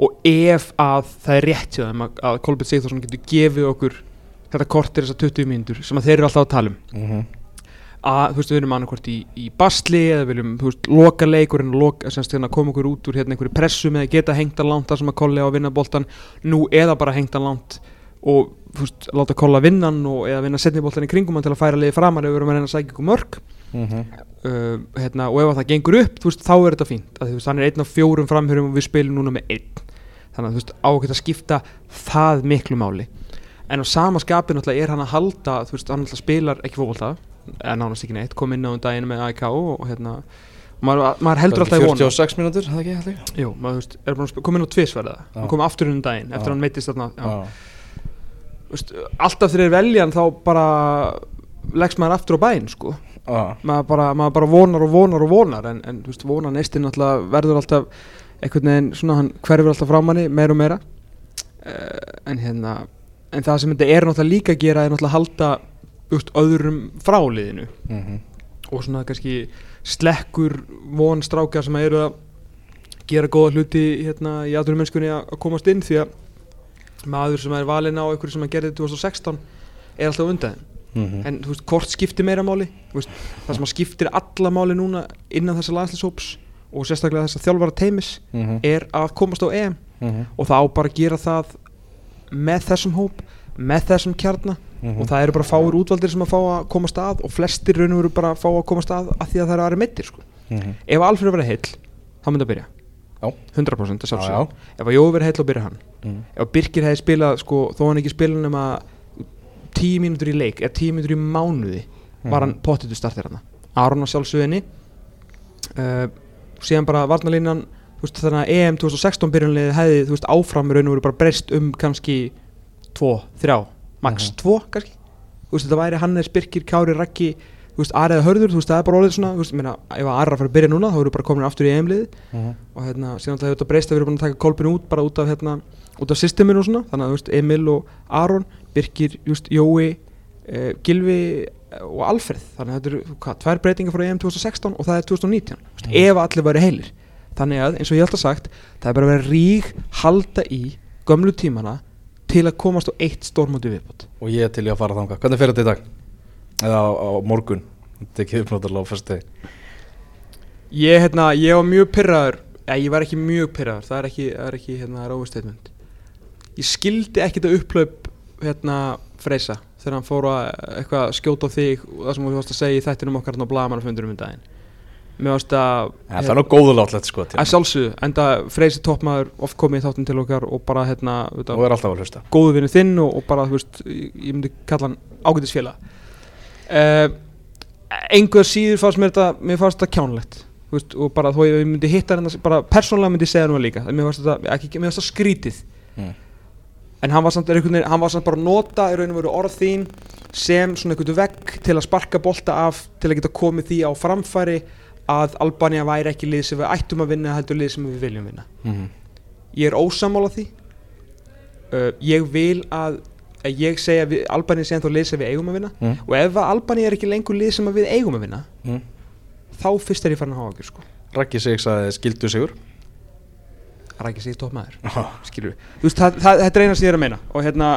og ef að það er rétt þeim að, Kolbjörn Sigþórsson getur gefið okkur þetta kortir þessar 20 mínútur sem að þeir eru alltaf að tala um mhm, að, þú veist, við erum annarkvort í, í basli eða viljum, þú veist, loka leikurinn loka, semst, hérna, koma okkur út úr hérna einhverju pressu með að geta hengt að langt þar sem að kolli á að vinna boltan nú eða bara hengt að langt og, þú veist, láta kolla vinnan og eða vinna setni boltan í kringum til að færa liði framar ef við erum að reyna að sækja ykkur mörg mhm, uh, hérna, og ef að það gengur upp, veist, þá er þetta fínt að, þú veist, hann er einn af fjórum framhjörum og við spilum núna með einn. Þannig að þú veist, ágætt að skipta það miklu máli. En á sama skapi náttúrulega er hann að halda þú veist, hann spilar ekki eða nánast ekki neitt, kom inn á um daginn með AIK og, hérna maður, maður heldur alltaf í vona 46 mínútur, það ekki ég? Jú, maður, veist, er búin að kom inn á tvisverða Já. hann kom aftur inn um daginn, eftir að hann meittist þarna veist, alltaf þegar þeir velja þá bara leggst maður aftur á bæinn sko. Maður bara, maður bara vonar og vonar og vonar en, en veist, vonar neistinn alltaf verður alltaf einhvern veginn svona hann hverfur alltaf frá manni meira og meira. Uh, en hérna en það sem þetta er náttúrulega líka að gera er náttúrulega að halda just, öðrum fráliðinu mhm, og svona kannski slekkur von strákar sem eru að gera góða hluti hérna í aðurum mennskunni að að komast inn því að maður sem er valinn á einhverju sem að gerði 2016 er alltaf undan. Þeim mhm, en þú veist, hvort skiptir meira máli veist, það sem að skiptir alla máli núna innan þessa landslýshóps og sérstaklega þessa þjálfara teimis mhm, er að komast á EM. Mhm, og það á bara að gera það með þessum hóp með þessum kjarna mhm. og það eru bara fáir útvaldir sem að fá að komast að og flestir raun og veru bara að fá að komast að að því að það eru aðri meittir sko. Mhm. ef Alfred verið heill, þá myndi að byrja Já. 100% að Já, sjálfsögðu já. ef að Jói verið heill og byrja hann Mm. ef að Birkir hefði spilað sko, þó hann ekki spilað nema 10 mínútur í leik eða 10 mínútur í mánuði var hann pottitu startir hann Aron á sjálfsögðinni uh, síðan bara varnalínan veist, þannig að EM 2016 byrjunlega hefði veist, áfram raun og veru bara breyst um kannski 2, 3, max Mhm. 2 kannski þú veist, þetta væri Hannes, Birkir, Kári, veist, Ariða Hörður, þú veist, það er bara orðið svona þú veist, meina, ef Arra fara að byrja núna þá eru bara komin aftur í EM-lið Mhm. og hérna, síðan alltaf hefur þetta breyst að við erum búin að taka kolpinu út bara út af hérna, út af systeminu og svona þannig að Emil og Aron Birkir, Jói uh, Gilvi eh, og Alfreð þannig að þetta eru, hvað, tvær breytingar frá EM 2016 og það er 2019, mm. veist, ef allir væri heilir þannig að, eins og ég held að sagt það er bara að vera rík halda í gömlu tímana til að komast á eitt stórmóti viðbútt Og ég er til í að fara þangað. Hvernig fer þetta í dag? Eða á, á morgun? Þetta er ekki uppnáttalega á fyrstu ég, hérna, ég var mjög pyrraður eða ég var ekki mjög pyrraður það er ekki, það er ekki hérna, ráðusteytmynd ég skildi ekki þetta upplöp hérna, Freysa þegar hann fór að eitthvað skjóta á þig og það sem þú varst að segja í þættinum okkar hérna á blagamannafundunum um daginn mér varst að ja, Það er nú góðulátlegt sko til að sjálfsögðu, enda Freysi toppmaður oft komið í þáttin til okkar og bara hérna, veit, Og er alltaf að hlusta. Góðu vinnu þinn og, og bara, þú veist, ég, myndi kalla hann ágætisfélag. Uh, einhver síður fannst mér þetta, mér fannst þetta kjánlegt þú veist, og bara þó ég myndi hitta hann bara persónulega myndi ég segja nú líka mér fannst þetta, ekki, mér fannst þetta skrítið. Mm. en hann var samt, er einhvern veginn, hann var samt bara að nota í raun og veru orð þín sem svona einhvern vegg til að sparka bolta af til að geta komið því á framfæri að Albania væri ekki lið sem við ættum að vinna heldur lið sem við viljum vinna Mhm. ég er ósammála því uh, ég vil að, að ég segja að við, Albani sé ennþá lið sem við eigum að vinna Mm. og ef að Albani er ekki lengur lið sem að við eigum að vinna Mm. þá fyrst er ég farin að hafa okkur sko. Raggi sig sagði skildu sigur er ekki að segja toppmaður skilur við, veist, það, það, þetta er eina sem ég er að meina og hérna,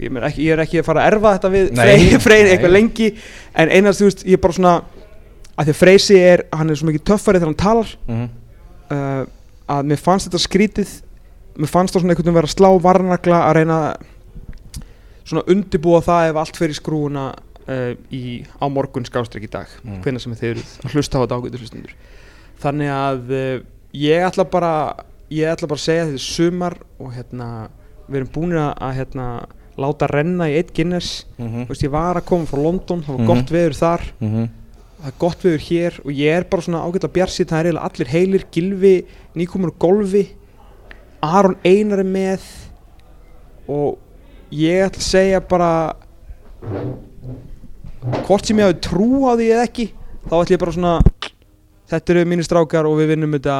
ég, meina ekki, ég er ekki að fara að erfa þetta við Nei, Frey, Frey nei. eitthvað lengi en einast, þú veist, ég er bara svona að því að Freysi er, hann er svo mikið töffari þegar hann talar Mhm. uh, að mér fannst þetta skrítið mér fannst það svona einhvern veginn vera að slá varnagla að reyna svona undibúa það ef allt fer í skrúuna uh, í, á morgun skástrík í dag Mm. hvenær sem þið eruð að hlusta á þetta ágætu hlustundur þannig að uh, ég ætla bara ég ætla bara að segja að þetta er sumar og hérna við erum búin að, hérna láta renna í eitt Guinness Mhm. Þú veist, ég var að koma frá London, það var Mhm. gott veður þar Mhm. Það er gott viður hér og ég er bara svona ágætlega bjarsið það er eiginlega allir heilir, Gilvi nýkomur úr golfi Aron Einar er með og ég ætla að segja bara hvort sem ég hafi trú á því eða ekki þá ætla ég bara svona þetta eru mínir strákar og við vinnum þetta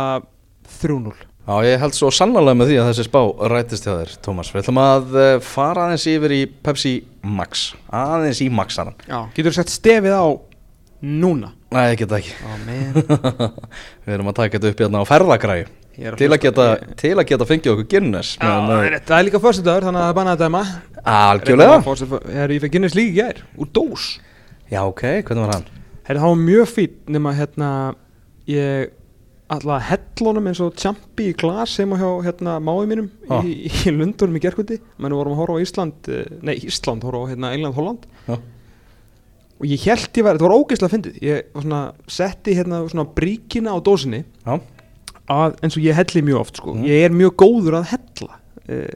3-0 Já, ég held svo sannlega með því að þessi spá rætist hjá þér, Tómas. Við ætlum að eh, fara aðeins yfir í Pepsi Max. Aðeins í Maxaran. Getur þú sett stefið á núna? Nei, ég geta ekki. Man. Við erum að taka þetta upp hérna á er Til að geta, til að geta fengið okkur Guinness. Já, eh, það er líka föstudagur þannig að það er bannað að dæma Algjörlega. Ég fekk Guinness líka í gær Úr dós Já, ok, hvernig var hann? Það var mjög fín nema hérna Ég alltaf hellunum eins og tjampi í glas sem hjá hérna máið mínum Ah. í, í Lundunum í gerkvöldi menn við vorum að horfa á Ísland eh, nei Ísland, horfa á hérna England, Holland Já. Og ég held ég var, þetta var ógeðslega fyndið. Ég var svona, setti hérna svona bríkina á dósinni Já. að eins og ég helli mjög oft sko. Mhm. ég er mjög góður að hella. Uh,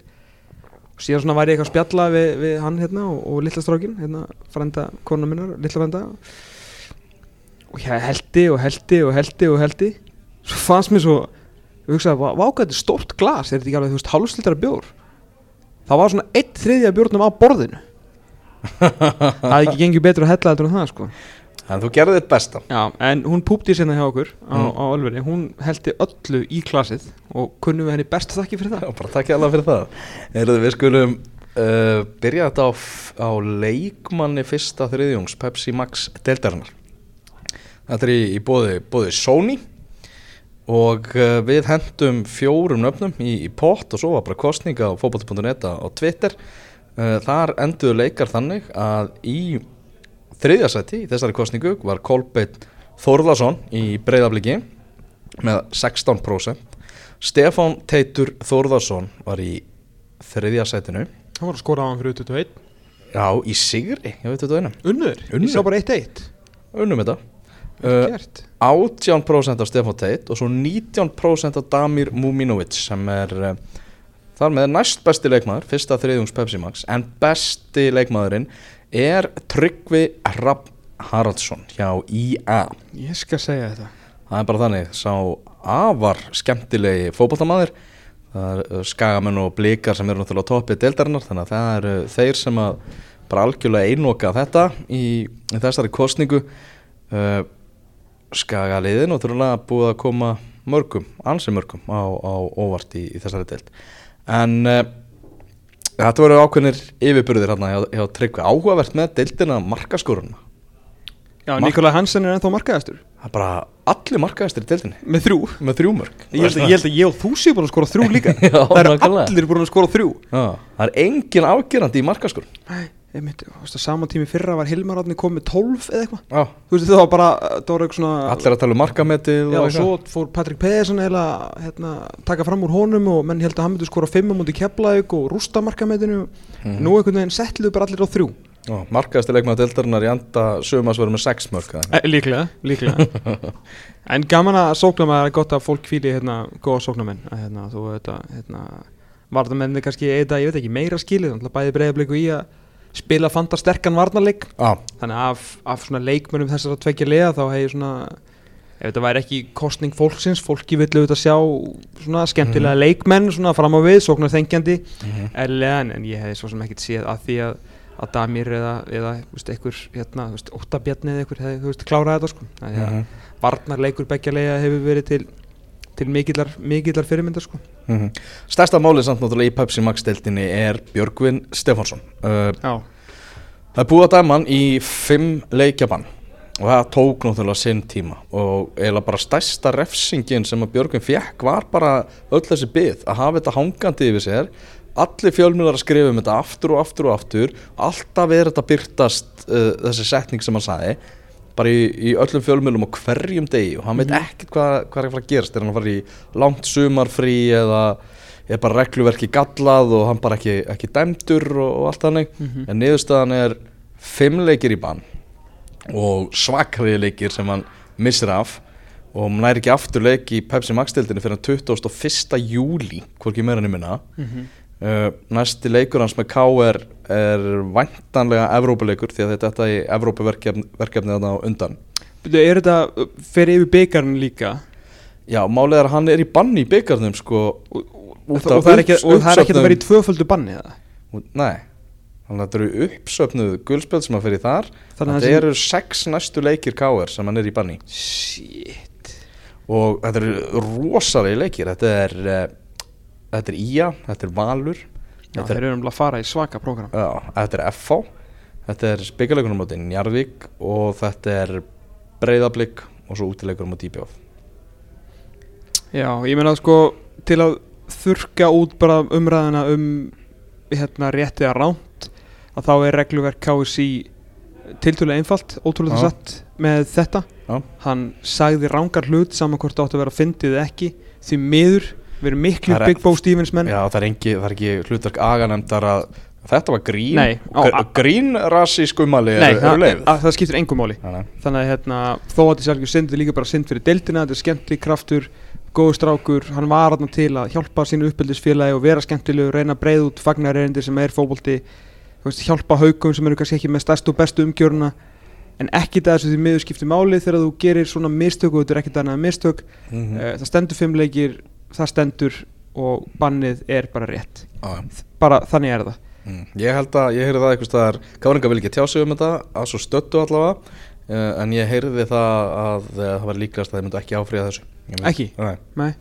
síðan svona væri ég eitthvað að spjalla við, við hann hérna og, og litla strákin hérna frænda kona minnar, litla frænda. Og ég heldi og heldi og heldi og heldi svo fannst mér svo ég hugsaði, vá, vá, hvað þetta er stórt glas. Er þetta ekki alveg, þú veist, hálfslítara bjór? Það var svona eitt þriðja bjórnum á borðinu það hefði ekki gengið betur að hella þetta en það sko En þú gerði þitt besta. Já, en hún púpti sérna hjá okkur á, Mm. á Ölveri, hún heldi öllu í klasið og kunnum við henni best þakki fyrir það Já, bara takk ég alveg fyrir það. Heyrðu, við skulum uh, byrja þetta á, á leikmanni fyrsta þriðjungs Pepsi Max deltarinnar. Þetta er í, í bóði, Sony og uh, við hendum fjórum nöfnum í, í pott og svo var bara kostninga á fótbolti.net á Twitter. Uh, þar enduðu leikar þannig að í þriðjasæti í þessari kostningu var Kolbeitt Þórðarsson í breyðabliki með 16%. Stefán Teitur Þórðarsson var í þriðja sætinu. Hann var að skora á hann fyrir 21 Já, í Sigri, ég veit þetta einum. Unnur, Unnur? ég sá bara 1-1 Unnum þetta. Uh, Gert. 18% af Stefán Teit og svo 19% af Damir Muminovic sem er uh, þar með næst besti leikmaður, fyrsta þriðjungs Pepsi Max en besti leikmaðurinn er Tryggvi Rapp Haraldsson hjá IA Ég skal segja þetta. Það er bara þannig, sá afar skemmtilegi fótballtamaður það er uh, skagamenn og blikar sem eru náttúrulega toppið deildarinnar þannig að það eru þeir sem að bara algjörlega einoka þetta í, í þessari kostningu uh, skagaliðin og náttúrulega búið að koma mörgum, ansi mörgum á, á óvart í, í þessari deild en uh, þetta voru ákveðnir yfirburðir hérna hjá, hjá Tryggvi. Áhugavert með deildina markaskoruna Já, Nikolaj Hansen er ennþá markaðastur. Það er bara allir markaðistir í deildinni. Með þrjú? Með þrjú mörg Ég held, að, ég held að ég og þú séu búin að skora þrjú líka. Já, Það nákvæmlega. allir búin að skora þrjú. Já, það er engin afgerandi í markaskur Nei, að saman tími fyrra var Hilmar Átni komið með 12 eða eitthvað. Já, Þú veist það var bara, það var eitthvað svona allir að tala um markametið Já, og svo fór Patrik Pedersen eða hérna, taka fram úr honum og menn held að hann myndi skora 5 múti Keflavík og rústa markametinu. Mhm. Nú einhvern veginn setluðu bara allir á þrjú. Já, markaðasti leikmaður deildarinnar í anda sögumars verður með sex mörg eða eitthvað. e, Líklega, líklega. En gaman að sókna maður er gott að fólk fíli hérna, góða sóknamenn að hérna, þú veit að hérna, varnamenni kannski eitthvað, ég veit ekki, meira skilið bæði breyðabliku í að spila fanta sterkan varnarleik. Já, þannig af, af svona leikmönnum þessar að tvekja liða þá hef ég svona ef þetta væri ekki kostning fólksins fólki vill auðvitað sjá svona skemmtilega leikmenn svona fram á við, sóknar þengjandi Mhm. eðlilega en, en ég hefði svo sem ekkert séð að því að, að Damir eða, eða veist, einhver, hérna, veist, Óttabjarni eða einhver hefði, klárað þetta sko. Að Mhm. varnarleikur beggja leiða hefur verið til til mikillar, mikillar fyrirmyndar sko. Mhm. Stærsta málið samt náttúrulega í Pepsi Max deildinni er Björgvin Stefánsson. Uh, Það er búið að dæma hann í fimm leikjabann og það tók náttúrulega sinn tíma og eiginlega bara stærsta refsingin sem að Björgvin fekk var bara öll þessi byggð að hafa þetta hangandi yfir sér. Allir fjölmjölar að skrifa um þetta aftur og aftur og aftur. Alltaf er þetta byrtast uh, þessi setning sem hann sagði bara í, í öllum fjölmjölum og hverjum degi og hann veit ekkert hvað, hvað er að fara að gerast er hann að fara í langt sumarfrí eða er bara regluverki gallað og hann bara ekki, ekki dæmdur og, og allt þannig Mhm. en niðurstaðan er fimm leikir í bann og svakriði leikir sem hann missir af og hann næri ekki aftur leik í Pepsi Max-dildinni fyrir 21. júli hvorki meira enn minna Mhm. Uh, næsti leikur hans með K er, er væntanlega Evrópuleikur því að þetta er í Evrópuverkefni þarna á undan. Er þetta fyrir yfir byggarinn líka? Já, málið er að hann er í banni í byggarnum sko. Og, og, það er og það er ekki að vera í tvöföldu banni eða? Nei, þannig að þetta eru uppsöfnuð gulspjöld sem fer í þar. Þannig að Þetta eru sex næstu leikir KR sem hann er í banni. Shit. Og þetta eru rosalega leikir. Þetta er, uh, þetta er IA, þetta er Valur Já, þeir er, eru um að fara í svaka prógram já, þetta er FH þetta er byggjarleikunum á Njarðvík og þetta er Breiðablík og svo útileikunum á DBF Já, ég meina sko til að þurka út bara umræðina um hérna rétti að ránt að þá er regluverk KSI tiltölulega einfalt, ótrúlega Já. satt með þetta Já. hann sagði rángar hlut saman hvort það átti að vera fyndið ekki því miður, við erum miklu er- Big Bo Stevens menn Já, það er, engi, það er ekki hlutverk aganemdar að þetta var grín Nei, á- Gr- Grín rasi skummali Nei, eru, það, eru leið að, það skiptir engum máli þannig að hérna, þó að þessi algjör synd er líka bara synd fyrir deildina, þetta er skemmtli kraftur góður strákur, hann var þarna til að hjálpa sínu uppeldisfélagi og vera skemmtilegur reyna breið út fagnareyndi sem er fótbolti þú veist, hjálpa haugum sem eru kannski ekki með stærstu og bestu umgjöruna en ekki það þessu því miður skiptir máli þegar þú gerir svona mistök og þetta er mistök Mhm. mm. það stendur fimm leikir, það stendur og bannið er bara rétt Já, bara þannig er það mm. Ég held að, ég heyrði það eitthvað staðar Gáringa vil ekki tjá sig um þetta að svo stöttu allavega uh, en ég heyrði það að uh, það var líklegast að þeir myndu ekki áfríða þessu Ekki? Nei. Nei,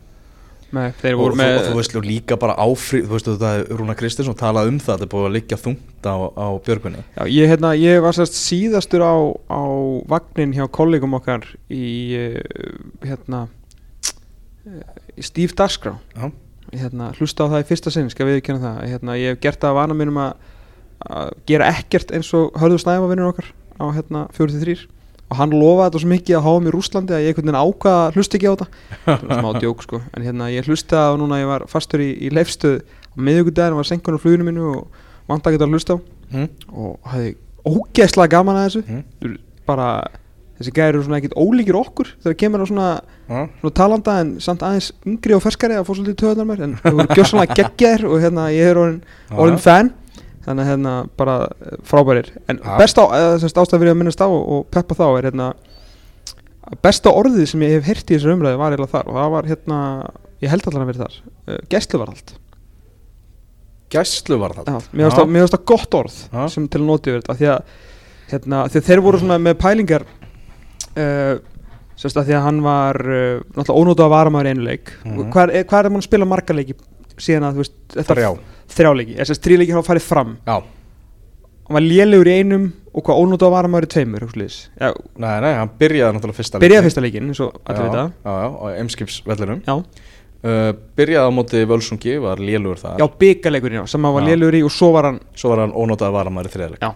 Nei Og, þú, með og þú veist líka bara áfrið þú veist þetta er Rúna Kristinsson talað um það þetta er búið að liggja þungt á, á Björgunni Já, ég, hérna, ég var sérst síðastur á, á vagnin hjá kollegum okkar í uh, hérna í Steve Dagskrá. Já. Ég, hérna, hlusta á það í fyrsta sinn, skal við kynna það. Hérna, ég hef gert það að vana mínum að, að gera ekkert eins og hörðu snæfa vinnur okkar á hérna 43 og hann lofaði þetta svo mikið að háa mér í Rúslandi að ég einhvern veginn ákvaða að hlusta ekki á þetta Það var smá djók sko. En hérna ég hlusta á núna ég var fastur í, í leifstöð á miðugudaginn var senkunum á fluginu mínu og vant að geta að hlusta á. Mm. og hafði ógeðslega gaman að þessu. Mm. Bara þessi gæri eru svona ekkit ólíkir okkur þegar kemur á svona, Já. svona talanda en samt aðeins yngri og ferskari að fá svolítið töðunar mér. En þau voru gjössanlega geggjaðir og hérna ég er orðin, orðin fan. Þannig að hérna bara eh, frábærir. En Já. best á, eða þess ástæð fyrir að minnast á og peppa þá er hérna besta orðið sem ég hef heyrt í þessar umræði var eiginlega þar og það var hérna ég held allan að vera þar uh, gæsluvarðald Gæslu var það Já, mér finnst það- það gott orð Já. sem til að noti yfir þetta því að, hérna, því að þeir voru svona með pælingar uh, sérst að því að hann var uh, náttúrulega ónótu að vara maður í einu leik. Mhm. hvað, er, hvað er mann að spila marga leiki síðan að þú veist þetta- Þrjá. Þrjá leiki, þess að þrjá leiki hafa farið fram. Já, hann var lélegur í einum og hvað ónótu að vara maður í tveimur nei, nei, hann byrjaði náttúrulega fyrsta byrjaði leikinn. fyrsta leikin eins og allir vita. já, já, já, uh, Byrjaði á móti Völsungi, var lélugur þar. Já byggaleikurinn sem hann var lélegur í og svo var hann Svo var hann ónótað varamæri þriðleik Já.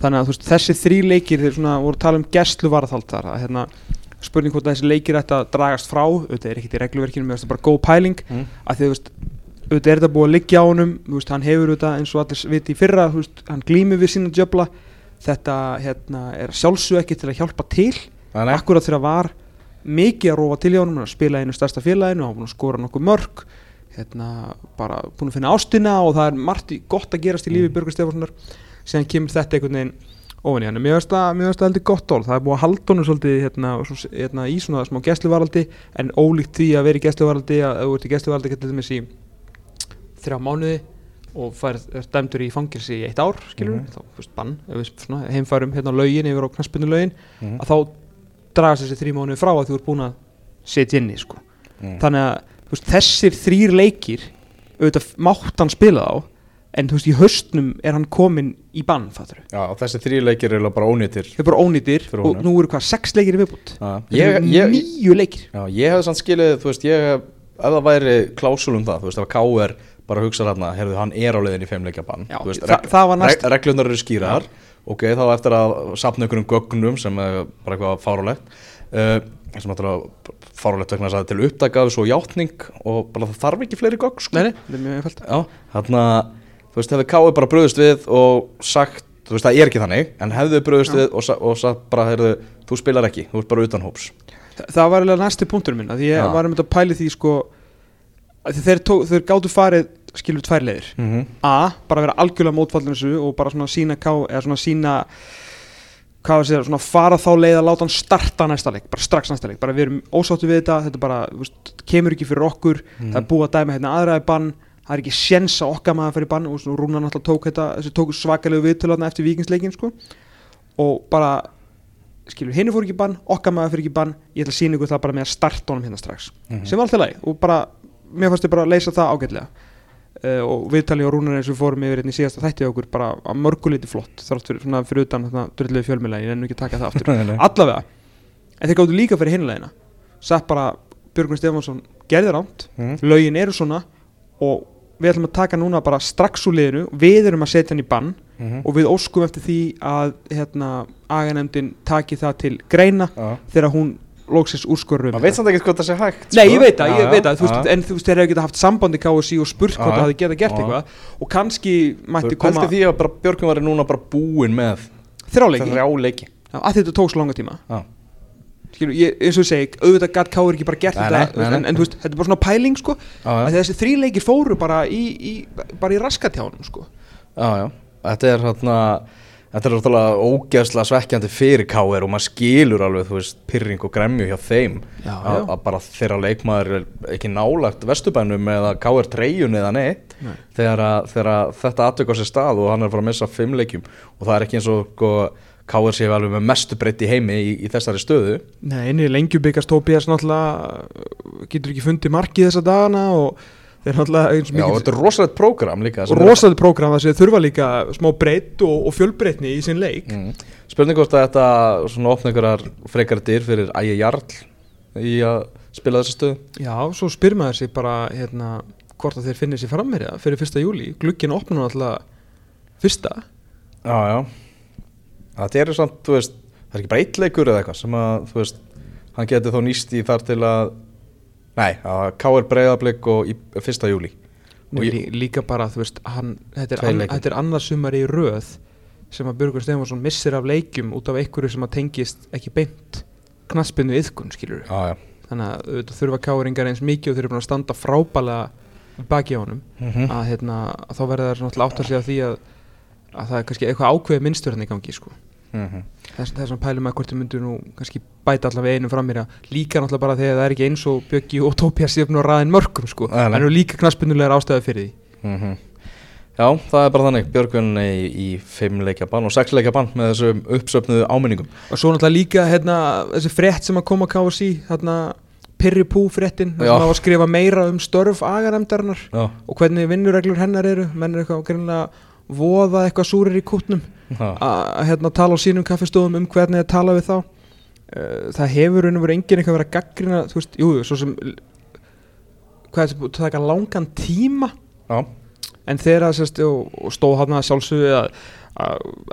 Þannig að veist, þessi þrý leikir þeir svona voru að tala um gæslu varðhald þar að, hérna, spurning hvort að þessi leikir ætti að dragast frá auðvitað er ekkert í regluverkinu mér finnst það bara góð pæling mm. að því þú veist auðvitað er þetta búið að liggja á honum veist, hann hefur auðvitað eins og allir viti í fyrra hann glýmir við sína djöfla þetta hérna, er sjálfsög ekki til að hjálpa til nei, akkurat þegar var mikið að rófa til í honum að spila einu stærsta félaginu hann búin að skora nokkuð mörg hérna, bara búin að finna ástina og það er margt gott að gerast í lífi Stefánssonar síðan kemur þetta einhvern veginn ofan í hann mér finnst það heldur gott orð það er búið að halda honum svolítið hérna, hérna, í svona smá gæsluvaraldi en ólíkt því að vera í gæsluvaraldi að þú ert í gæsluvaraldi getur þetta með sí þrjá mánuði og færð dæmdur í fangilsi í eitt ár skilur Mhm. þá þú veist bann svona, heimfærum hérna lögin yfir á knaspinu lögin Mhm. að þá dragast þessi þrjí mánuði frá að þú ert búin að setja inni sko. Mm. þannig að veist, þessir þrýr leikir auðvitað mátt hann spila á en þú veist í haustnum er hann komin í bann fattur Já, og þessi þrý leikir eru bara ónýtir. Þau er bara ónýtir Fyrir og nú eru hvað sex leikir viðbútt Já, ég, ég, nýju leikir. Já, ég hefði samt skilið, þú veist, ég hef, ef það væri klásul um það, þú veist, ef K.R. bara hugsa þarna, heyrðu, hann er á leiðin í feimleikjabann Já, þú veist, þa- það var næst- reg, reglurnar eru skýrar. Ok, þá eftir að sapna einhverjum gögnum sem er bara eitthvað fárulegt uh, sem náttúrulega fárulegt vegna að til upptaka af svo játning og bara það þarf ekki fleiri gögn sko. nei, þú veist, hefði K.R. bara bröðust við og sagt, þú veist, það er ekki þannig en hefði bröðust Já. við og, og sagt bara, heyrðu, þú spilar ekki, þú ert bara utan hóps Þa, það var alveg næsti punktur minn því ég Já. var um þetta að pæli því sko þeir, tók, þeir gátu farið skilur tvær leiðir mm -hmm. A, bara vera algjörlega mótfallin þessu og bara svona sína ká, eða svona sína hvað það segja, svona fara þá leið að láta hann starta næsta leik, bara strax næsta leik bara við erum ósáttu við þetta, þetta bara veist, kemur ekki fyrir okkur, Mhm. það er búið að dæma hérna aðraði bann, það er ekki séns að okkar maður fyrir bann og Rúnar náttúrulega tók þetta tók svakalegu viðtöluðna eftir vikingsleikin sko. Og bara skilur, henni fór ekki bann, okkar maður fyrir ekki bann. Ég ætla að sína ykkur það bara með að starta honum hérna strax. Mhm. sem var alltaf leið og bara, mér fannst ég bara að leysa það ágætlega. Uh, og viðtalið og rúnar eins og fórum yfir hérna í síðasta þætti okkur bara að mörguleiti flott þrátt fyrir, svona, fyrir utan þetta drulluði fjölmjöla ég ennum ekki að taka það aftur. Allavega, en þeir gáttu líka fyrir hinleðina satt bara Björgun Stefánsson gerði rámt, Mhm. lögin eru svona og við ætlum að taka núna bara strax úr liðinu, við erum að setja hann í bann Mhm. og við óskum eftir því að hérna, aganemdin taki það til greina Já. þegar hún lóksins úrskorur um maður veit samt ekki hvað það sé hægt Nei, sko. ég veit það, ég veit það, þú veist, já. en þú veist, þeir hefur getað haft sambandi KSI og spurt hvort það hefði getað gert eitthvað og kannski mætti Þú koma pælti því að Björkun var núna bara búin með þrjáleiki, þrjá leiki að þetta tók svo langa tíma Já. Skilur, ég, eins og ég segi, auðvitað gætt Káur ekki bara gert Nei, þetta, nei, nei, en, en þú veist, þetta er bara svona pæling sko, Já, að þessi þrý leikir fóru bara í, í, bara í raskatjánum sko. Já, já, þetta er hérna Þetta er náttúrulega ógeðslega svekkjandi fyrir KR og maður skilur alveg, þú veist, pyrring og gremju hjá þeim. Já, að, já. að bara þeirra leikmaður er ekki nálagt vestubænum eða KR treyjun eða neitt. Nei. þegar, þegar þetta atvik á sér stað og hann er að fara að missa fimm leikjum. Og það er ekki eins og sko, KR sé alveg með mestu breytt í heimi í, í þessari stöðu. Nei, inni lengjubikast Tobias náttúrulega getur ekki fundið markið þessa dagana og þeir náttúrulega eins og Já, mikið þetta er rosalegt prógram líka rosaði prógram þess að þeir þurfa líka smá breytt og, og fjölbreytni í sinn leik. Mm. Spurning hvort að þetta svona opna einhverjar frekar dyr fyrir ægi Jarl í að spila þessa stöðu? Já, svo spyr maður sig bara hérna, hvort að þeir finnir sér frammeira fyrir fyrsta júli, glugginn opna náttúrulega fyrsta. Já, já Það eru samt, þú veist, það er ekki bara eitt leikur eða eitthvað sem að, þú veist, hann geti þó nýst í þar til að Nei, að K.R. Breiðablик og í fyrsta júli Og lí, líka bara, þú veist, hann, þetta, er an, þetta er annað sumar í röð sem að Björgur Stefansson missir af leikjum út af einhverju sem að tengist ekki beint knaspinu yðkun skilur Já, já þannig að auðvitað þurfa káringar eins mikið og búin að standa frábælega baki á honum Mhm. að, hérna, að þá verður það náttúrulega átt að segja því að, að það er kannski eitthvað ákveðið minnstur hann í gangi sko. Mhm. þess, þess að pælum að hvort þið myndu nú kannski bæta allavega einu fram mér líka náttúrulega bara þegar það er ekki eins og Bjöggi og Tóbjars séu nú raðin mörgum sko. Nei. en nú líka knaspinnulegar ástæði fyrir því Mhm. Já, það er bara þannig Björgvin í, í fimm leikja bann og sex leikja bann með þessum uppsöfnuðu áminningum og svo náttúrulega líka hérna, þessi frétt sem að koma að KSI hérna, Pirri Pú fréttin Já. sem að skrifa meira um störf aganemdarinnar Já, og hvernig vinnureglur hennar eru menn er eitthvað voða eitthvað súrir í kútnum að hérna, tala á sínum kaffestofum um hvernig að tala við þá. Eh, það hefur verið enginn eitthvað verið að gaggrina þú veist, jú, svo sem hvað er þetta búið að taka langan tíma? Já, en þegar að sérst, og, og stóð hann að sjálfsögðu að,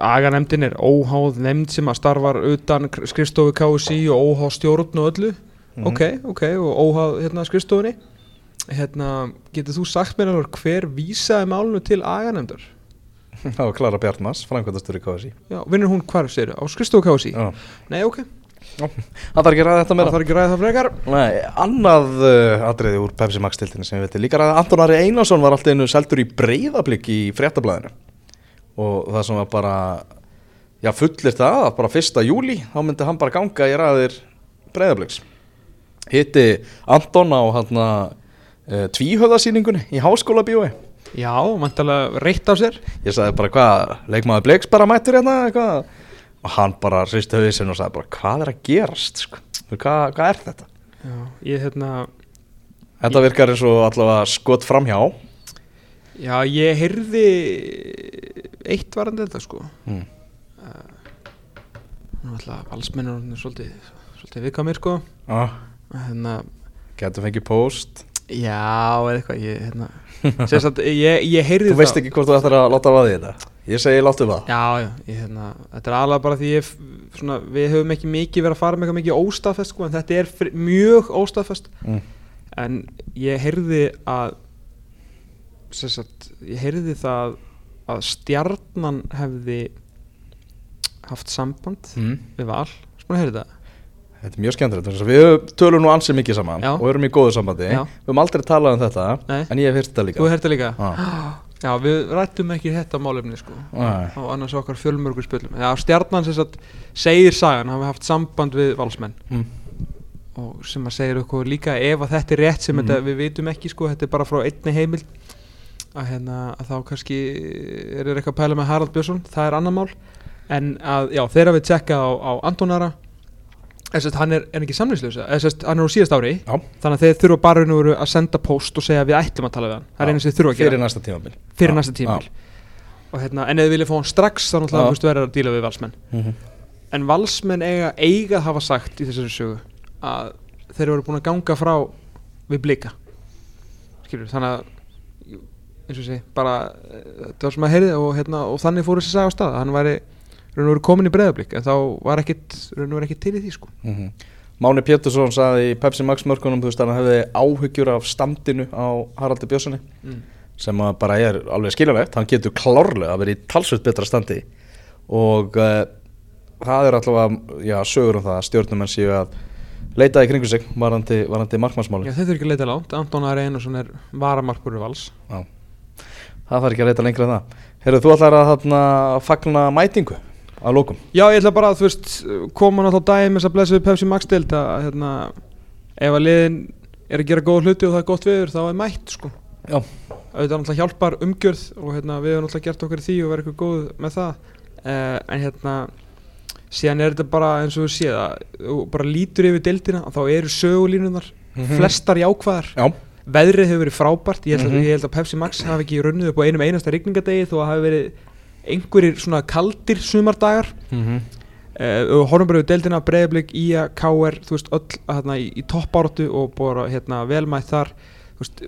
aganemdin er óháð nefnd sem að starfar utan skrifstofu KSI og óháð stjórn og öllu. Mhm. ok, ok, og óháð hérna, skrifstofunni. Hérna, getur þú sagt mér alveg hver vísaði málunu til aganemdar það var Klara Bjartmas, framkvæmdastur í. KSI Já, vinnur hún hvar, segir á skrifstofu KSI? Já, Nei, ok, það þarf ekki að ræða þetta það meira þarf ekki að ræða það frekar. Nei, annað uh, atriði úr Pepsi Max tiltinu sem við veitum líka ræða. Anton Ari Einarsson var alltaf einu seldur í breyðablík í fréttablaðinu. Og það sem var bara já fullir það að bara fyrsta júli þá myndi hann bara ganga í ræðir breyðablíks hitti Anton á hann uh, tvíhöðasýningunni í háskóla bíói Já, vantalega reitt af sér. Ég sagði bara hvað, leikmaður Bleks bara mættur hérna eitthvað? Og hann bara hristi hausinn og sagði bara hvað er að gerast sko? hvað, hvað er þetta? Já, ég hérna Þetta virkar eins og allavega skot framhjá. Já, ég heyrði eitt varandi þetta sko. Mm. Nú ætla valsmennur orðnir svolítið, svolítið viðkvæmir sko. Ah, hérna, Getur fengið post Já, eða eitthvað ég, hérna, sérst að ég, ég heyrði Þú veist ekki hvort þú ættir að láta vaði þetta. Ég segi láttu það Já, já, ég, hérna, þetta er alveg bara því ég, svona, við höfum ekki mikið verið að fara með eitthvað mikið óstafest sko, en þetta er fri, mjög óstafest mm. en ég heyrði að sagt, ég heyrði það að stjarnan hefði haft samband Mm. við val, svona heyrði það Þetta er mjög skemmtilegt Við tölum nú ansið mikið saman Já. og erum í góðu sambandi Já. Við höfum aldrei talað um þetta Nei. En ég hef hýrt þetta líka Þú heyrði það líka? Já. Já, við rættum ekki þetta málefni sko Nei. og annars okkar fjölmörgur spilum Já, stjarnan sem sagt segir sagan hafi haft samband við valsmenn mm. og sem að segja okkur líka ef að þetta er rétt sem Mhm. þetta, við vitum ekki sko, þetta er bara frá einni heimild að, hérna, að þá kannski er eitthvað að pæla með Harald Björnsson það er annar mál en að, já, þegar við tjekka á, á Antonara Sest, hann er, er ekki samlýslaus sest, hann er á síðast ári. Já. þannig að þeir þurfa bara að senda post og segja við ætlum að tala við hann. Það er einu sem þeir þurfa að gera. Fyrir næsta tímabil. Fyrir næsta og hérna, en ef þið viljið fá hann strax þá verður að díla við valsmenn. Mhm. en valsmenn eiga, eiga að hafa sagt í þessari sögu að þeir eru búin að ganga frá við blika. Skilur, þannig að eins og segi, bara eh, þetta var sem að heyrði og, hérna, og þannig fór þessi saga á stað að hann væri raun og veru komin í breyðablík en þá var ekkit, raun og veru ekkit til í því sko. Mhm. Máni Pétursson saði í Pepsi Max mörkunum Þú veist að hann hefði áhyggjur af standinu á Haraldi Björnssoni mm. sem bara er alveg skiljanlegt. Hann getur klárlega að vera í talsveit betra standi. Og uh, það er allavega já, sögur um það að stjórnumenn séu að leita í kringu sig varandi, varandi markmannsmáli Já, þeir þurfi ekki að leita lánt, Anton Ari Einarsson er varamarkur við vals. Já. það þarf ekki að leita lengra en það. Herru, þú ætlar að þarna, fagna mætingu að lókum Já, ég ætla bara að, þú veist, koma náttúrulega þess að blessa við Pepsi Max deild að, hérna, ef að liðin er að gera góð hluti og það er gott viður, þá er mætt, sko. Já. Auðvitað náttúrulega hjálpar umgjörð og hérna, við hefum náttúrulega gert okkur því og verið eitthvað góð með það. Uh, en hérna, síðan er þetta bara eins og við séð að þú bara lítur yfir deildina og þá eru sögulínunar, flestar jákvæðar. Já, Veðrið hefur verið frábært, ég held, Mhm. að, ég held að Pepsi Max hafi ekki runnið upp á einum einasta rigningadegi þó að hafi verið einhverjir svona kaldir sumardagar. Mm uh, og horfum bara við deildina Breiðablík, Ía, KR þú veist, öll hérna, í, í toppáratu og bara hérna, velmætt þar. Veist,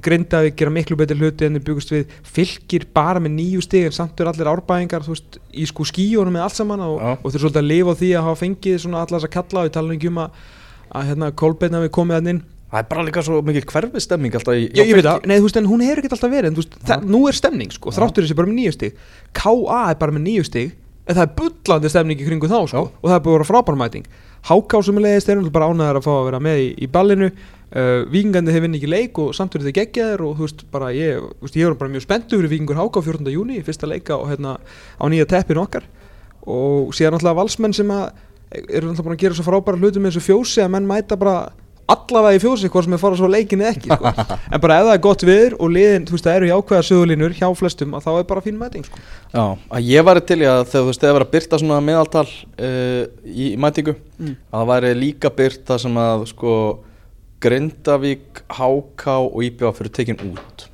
grindaði gera miklu betur hluti en þið byggust við. Fylgir bara með nýju stig en samt er allir árbæðingar veist, í sko skíjónum með allt saman og, og þeir svolítið að lifa á því að hafa fengið allar þess að kalla. Og ég tala ekki um að, að hérna, Kolbeinn hafi komið hann inn Það er bara líka svo mikil hverfi stemming alltaf í Ég, ég veit það, nei þú veist en hún hefur ekkert alltaf verið en þú veist, það, nú er stemning sko, þráttur þessi bara með nýju stig. K.A. er bara með nýju stig en það er bullandi stemning í kringu þá sko. Og það er búið að vera frábærmæting Háká sem er leiðist er bara ánæðar að fá að vera með í, í ballinu. Uh, Víkingandi hefur ekki leik og samt verið þið geggjaðir og þú veist bara ég, veist, ég er bara mjög spenntu fyrir Víkingur Háká 14. júni fyrsta leika og, hérna, á nýja teppinu okkar. Og síðan náttúrulega valsmenn sem að eru náttúrulega búin að gera svo frábæra hlutum með þessu fjósi að menn mæta bara allavega í fjósi hvort sem er fara svo leikin eða ekki sko. en bara ef það er gott viður og liðin, þú veist, það eru jákvæða sögulínur hjá flestum að þá er bara fín mæting sko. Já, að ég var til í að þegar þú veist, þegar var að byrta svona meðaltal uh, í, í mætingu Mm. að það væri líka byrta sem að sko Grindavík, HK og IBA fyrir tekin út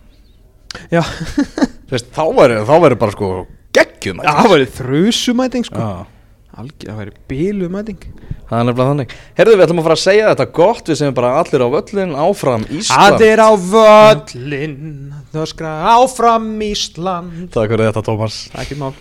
Já, Þú veist, þá væri, þá væri bara sko geggjum Já, það væri þrjusumæting sko. Já, Algjör, það væri bílumæting það er nefnilega þannig. Herðu, við ætlum að fara að segja þetta gott. Við segjum bara allir á völlin áfram Ísland. Allir á völlin Það skra áfram Ísland. Takk fyrir þetta, Tómas. Er ekki mál